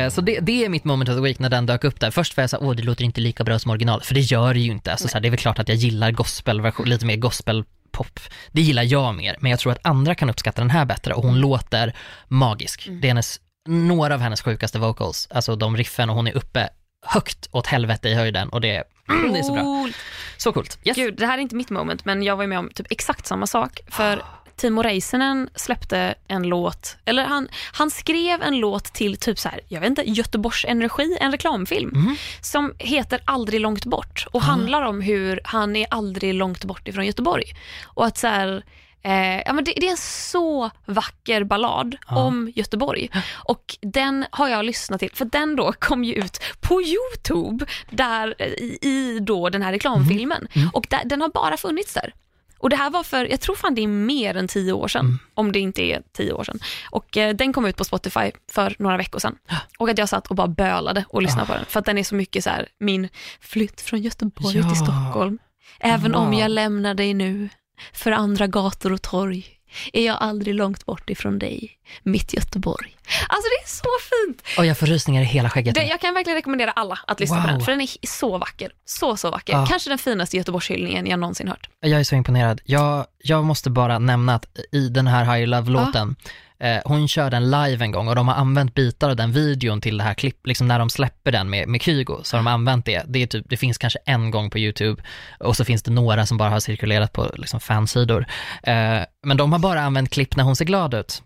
[SPEAKER 1] Eh, Så det, det är mitt moment of the week när den dök upp där. Först var jag såhär, åh det låter inte lika bra som original, för det gör det ju inte. Alltså, så här, det är väl klart att jag gillar gospelversion, lite mer gospelpop. Det gillar jag mer, men jag tror att andra kan uppskatta den här bättre och hon låter magisk.
[SPEAKER 2] Mm.
[SPEAKER 1] Det är hennes, några av hennes sjukaste vocals, alltså de riffen och hon är uppe högt åt helvete i höjden och det, är- mm, det är så bra. Så coolt. Yes.
[SPEAKER 2] Gud, det här är inte mitt moment, men jag var ju med om typ exakt samma sak. För Timo Räisänen släppte en låt, eller han, han skrev en låt till typ så här, jag vet inte, Göteborgs Energi, en reklamfilm,
[SPEAKER 1] Mhm.
[SPEAKER 2] som heter Aldrig långt bort och handlar om hur han är aldrig långt bort ifrån Göteborg. Och att så här, Eh, ja, men det, det är en så vacker ballad
[SPEAKER 1] Ja.
[SPEAKER 2] om Göteborg och den har jag lyssnat till för den då kom ju ut på Youtube där, i, i då den här reklamfilmen
[SPEAKER 1] Mm.
[SPEAKER 2] och där, den har bara funnits där. Och det här var för, jag tror fan det är mer än tio år sedan,
[SPEAKER 1] Mm.
[SPEAKER 2] om det inte är tio år sedan. Och eh, den kom ut på Spotify för några veckor sedan. Och att jag satt och bara bölade och lyssnade på den. För att den är så mycket så här, min flytt från Göteborg
[SPEAKER 1] Ja.
[SPEAKER 2] till Stockholm. Även om
[SPEAKER 1] Wow.
[SPEAKER 2] jag lämnar dig nu, för andra gator och torg, är jag aldrig långt bort ifrån dig, mitt Göteborg. Alltså det är så fint!
[SPEAKER 1] Och jag får rysningar i hela skägget.
[SPEAKER 2] Det, jag kan verkligen rekommendera alla att lyssna på
[SPEAKER 1] Wow.
[SPEAKER 2] den, för den är så vacker. Så, så vacker.
[SPEAKER 1] Ja.
[SPEAKER 2] Kanske den finaste Göteborgshyllningen jag någonsin hört.
[SPEAKER 1] Jag är så imponerad. Jag, jag måste bara nämna att i den här Higher Love-låten, eh, hon kör den live en gång och de har använt bitar av den videon till det här klipp, liksom när de släpper den med, med Kygo, så har de använt det. Det, är typ, det finns kanske en gång på YouTube och så finns det några som bara har cirkulerat på liksom, fansidor. Eh, men de har bara använt klipp när hon ser glad ut.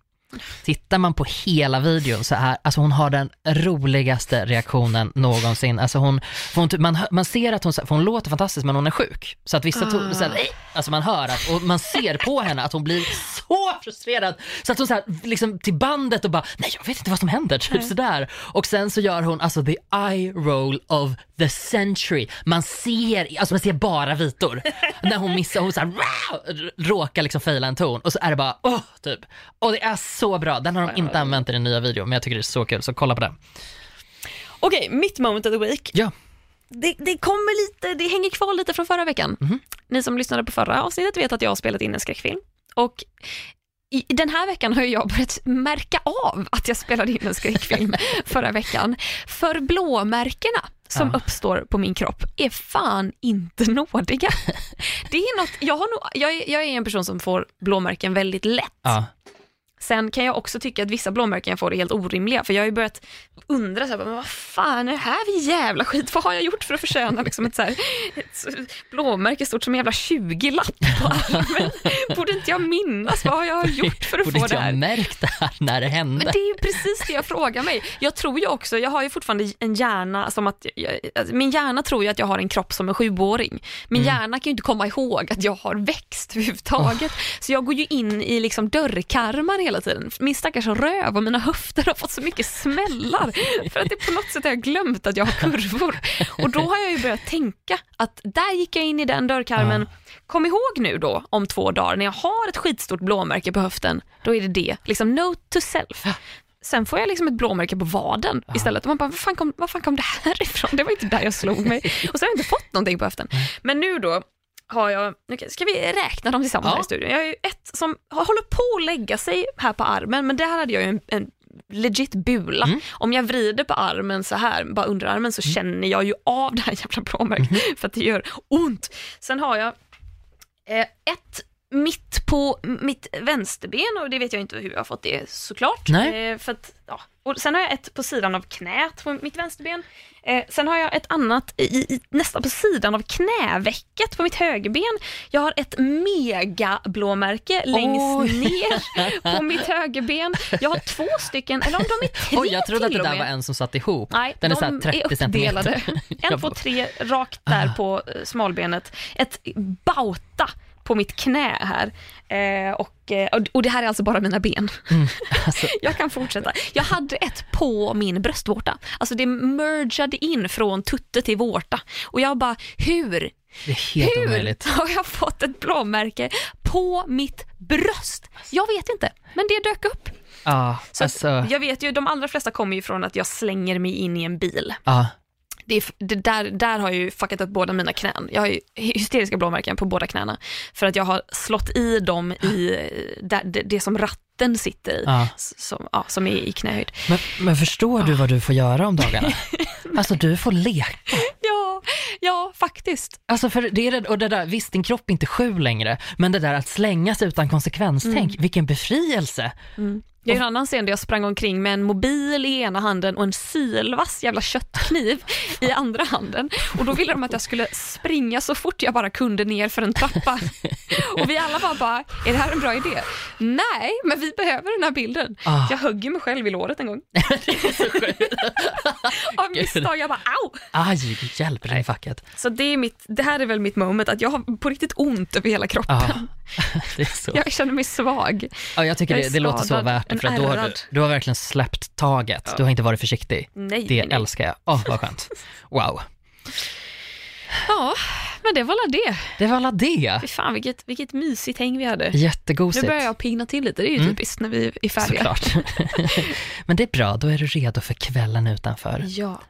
[SPEAKER 1] Tittar man på hela videon så är, alltså hon har den roligaste reaktionen någonsin. Alltså hon, hon typ- man, man ser att hon, för hon låter fantastiskt men hon är sjuk. Så att vissa, to, så här, "Nej!" alltså man hör att, och man ser på henne att hon blir så frustrerad. Så att hon så här, liksom till bandet och bara, nej jag vet inte vad som händer, typ sådär. Och sen så gör hon alltså the eye roll of the century. Man ser, alltså man ser bara vitor. När hon missar, hon så här, råkar liksom faila en ton och så är det bara, åh, typ. Och det är så bra. Den har de inte använt i den nya videon, men jag tycker det är så kul, så kolla på den.
[SPEAKER 2] Okej, mitt moment of the week.
[SPEAKER 1] Ja.
[SPEAKER 2] Det, det kommer lite, det hänger kvar lite från förra veckan.
[SPEAKER 1] Mhm.
[SPEAKER 2] Ni som lyssnade på förra avsnittet vet att jag har spelat in en skräckfilm. Och i, den här veckan har jag börjat märka av att jag spelade in en skräckfilm förra veckan. För blåmärkena som
[SPEAKER 1] Ja.
[SPEAKER 2] uppstår på min kropp är fan inte nådiga. Det är något, jag, har nog, jag, är, jag är en person som får blåmärken väldigt lätt.
[SPEAKER 1] Ja.
[SPEAKER 2] Sen kan jag också tycka att vissa blåmärken jag får är helt orimliga för jag har ju börjat undra så här, men vad fan är det här för jävla skit? Vad har jag gjort för att förtjäna liksom ett, så här, ett blåmärke stort som en jävla 20-lapp på armen? Borde inte jag minnas vad jag har gjort för att
[SPEAKER 1] Borde
[SPEAKER 2] få
[SPEAKER 1] inte
[SPEAKER 2] det här?
[SPEAKER 1] jag märkt det här när det hände?
[SPEAKER 2] Men det är ju precis det jag frågar mig. Jag tror ju också, jag har ju fortfarande en hjärna som att, jag, alltså, min hjärna tror ju att jag har en kropp som en sjuåring. Min
[SPEAKER 1] Mm.
[SPEAKER 2] hjärna kan ju inte komma ihåg att jag har växt överhuvudtaget. Så jag går ju in i liksom dörrkarmar hela tiden. Min stackars röv och mina höfter har fått så mycket smällar för att det på något sätt har jag glömt att jag har kurvor. Och då har jag ju börjat tänka att där gick jag in i den dörrkarmen. Kom ihåg nu då om två dagar när jag har ett skitstort blåmärke på höften, då är det det. Liksom note to self. sen får jag liksom ett blåmärke på vaden istället. Och man bara, var fan, kom, var fan kom det här ifrån? Det var inte där jag slog mig. Och så har jag inte fått någonting på höften. Men nu då har jag, okay, ska vi räkna dem tillsammans
[SPEAKER 1] Ja.
[SPEAKER 2] här i studion? Jag har ju ett som håller på att lägga sig här på armen, men där hade jag ju en, en legit bula.
[SPEAKER 1] Mm.
[SPEAKER 2] Om jag vrider på armen så här, bara under armen, så känner jag ju av det här jävla blåmärket
[SPEAKER 1] Mm-hmm.
[SPEAKER 2] för att det gör ont. Sen har jag eh, ett mitt på mitt vänsterben och det vet jag inte hur jag har fått det såklart.
[SPEAKER 1] Nej.
[SPEAKER 2] Eh, för att, ja. Och sen har jag ett på sidan av knät på mitt vänsterben. Eh, sen har jag ett annat i, i, nästan på sidan av knävecket på mitt högerben. Jag har ett megablåmärke längst
[SPEAKER 1] Oj.
[SPEAKER 2] ner på mitt högerben. Jag har två stycken, eller om de är tre
[SPEAKER 1] Oj, jag trodde att det där var en som satt ihop.
[SPEAKER 2] Nej,
[SPEAKER 1] Den är
[SPEAKER 2] de
[SPEAKER 1] så här 30
[SPEAKER 2] är uppdelade. En, två, tre, rakt där
[SPEAKER 1] Ah.
[SPEAKER 2] på eh, smalbenet. Ett bauta på mitt knä här. Eh, och, eh, och- och det här är alltså bara mina ben.
[SPEAKER 1] Alltså,
[SPEAKER 2] Jag kan fortsätta. Jag hade ett på min bröstvårta. Alltså det mergade in från tutte till vårta. Och jag bara, hur?
[SPEAKER 1] det är helt
[SPEAKER 2] Hur
[SPEAKER 1] omöjligt.
[SPEAKER 2] har jag fått ett blåmärke på mitt bröst? Jag vet inte, men det dök upp. Så
[SPEAKER 1] alltså,
[SPEAKER 2] Jag vet ju, de allra flesta kommer ju från att jag slänger mig in i en bil.
[SPEAKER 1] ja.
[SPEAKER 2] Det är, det där, där har jag ju fuckat upp båda mina knän. Jag har ju hysteriska blåmärken på båda knäna. För att jag har slått i dem i där, det, det som ratten sitter i.
[SPEAKER 1] Ja.
[SPEAKER 2] Som, ja, som är i knähöjd.
[SPEAKER 1] Men, men förstår du vad du får göra om dagarna? Alltså du får leka.
[SPEAKER 2] Ja, ja faktiskt.
[SPEAKER 1] Alltså för det är och det där, visst din kropp är inte sju längre, men det där att slänga sig utan konsekvenstänk, vilken befrielse.
[SPEAKER 2] Jag har en annan scen där jag sprang omkring med en mobil i ena handen och en sylvass jävla köttkniv i andra handen. Och då ville de att jag skulle springa så fort jag bara kunde ner för en trappa. Och vi alla var bara, är det här en bra idé? Nej, men vi behöver den här bilden.
[SPEAKER 1] Ah.
[SPEAKER 2] Jag högg ju mig själv i låret en gång. Av misstag, jag bara au!
[SPEAKER 1] Aj, hjälp ring facket.
[SPEAKER 2] Så det, är mitt, det här är väl mitt moment, att jag har på riktigt ont över hela kroppen.
[SPEAKER 1] Det är så.
[SPEAKER 2] Jag känner mig svag.
[SPEAKER 1] Ja, jag tycker
[SPEAKER 2] Jag
[SPEAKER 1] det, det låter så värt det, för att då har du, du har verkligen släppt taget. Du har inte varit försiktig.
[SPEAKER 2] Nej,
[SPEAKER 1] Det
[SPEAKER 2] nej,
[SPEAKER 1] älskar jag. Åh, vad skönt. Wow.
[SPEAKER 2] Ja, men det var alla det.
[SPEAKER 1] Det var alla det.
[SPEAKER 2] Fy fan vilket, vilket mysigt häng vi hade. Nu
[SPEAKER 1] Jättegosigt.
[SPEAKER 2] börjar jag pigna till lite, det är ju
[SPEAKER 1] Mm.
[SPEAKER 2] typiskt när vi är färdiga.
[SPEAKER 1] Såklart. Men det är bra, då är du redo för kvällen utanför.
[SPEAKER 2] Ja.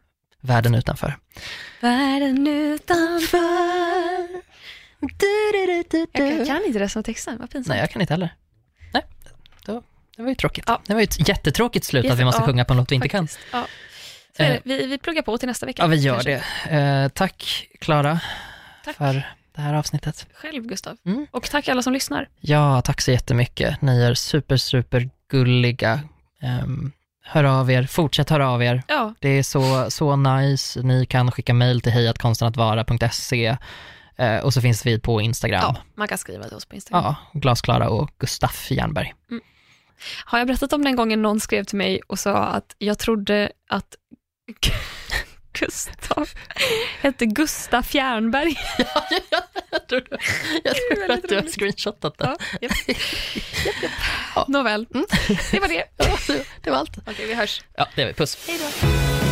[SPEAKER 1] Världen utanför.
[SPEAKER 2] Världen utanför. Jag kan, kan inte resten av texten, vad pinsamt.
[SPEAKER 1] Nej, jag kan inte heller. Nej, då, det var ju tråkigt.
[SPEAKER 2] Ja.
[SPEAKER 1] Det var ju ett jättetråkigt slut att vi måste
[SPEAKER 2] ja,
[SPEAKER 1] sjunga på en låt vi inte kan.
[SPEAKER 2] Faktiskt. Ja. Så är det. Vi, vi pluggar på till nästa vecka.
[SPEAKER 1] Ja, vi gör
[SPEAKER 2] kanske.
[SPEAKER 1] det. Eh, tack, Klara, för det här avsnittet.
[SPEAKER 2] själv Gustav.
[SPEAKER 1] Mm.
[SPEAKER 2] Och tack alla som lyssnar.
[SPEAKER 1] Ja, tack så jättemycket. Ni är super, super gulliga. Um, hör av er, fortsätt höra av er.
[SPEAKER 2] Ja,
[SPEAKER 1] Det är så, så nice. Ni kan skicka mejl till hejatkonstenatvara.se eh, och så finns vi på Instagram.
[SPEAKER 2] ja, man kan skriva till oss på Instagram.
[SPEAKER 1] Ja, Glasklara och Gustaf Jernberg.
[SPEAKER 2] Har jag berättat om den gången någon skrev till mig och sa att jag trodde att Gustav hette Gustav Fjärnberg.
[SPEAKER 1] jag tror, jag tror att du har screenshotat det.
[SPEAKER 2] Ja, japp. Japp, japp. Nåväl, det var det.
[SPEAKER 1] Det var allt.
[SPEAKER 2] Okej, vi hörs.
[SPEAKER 1] Ja, det är vi. Puss.
[SPEAKER 2] Hej då.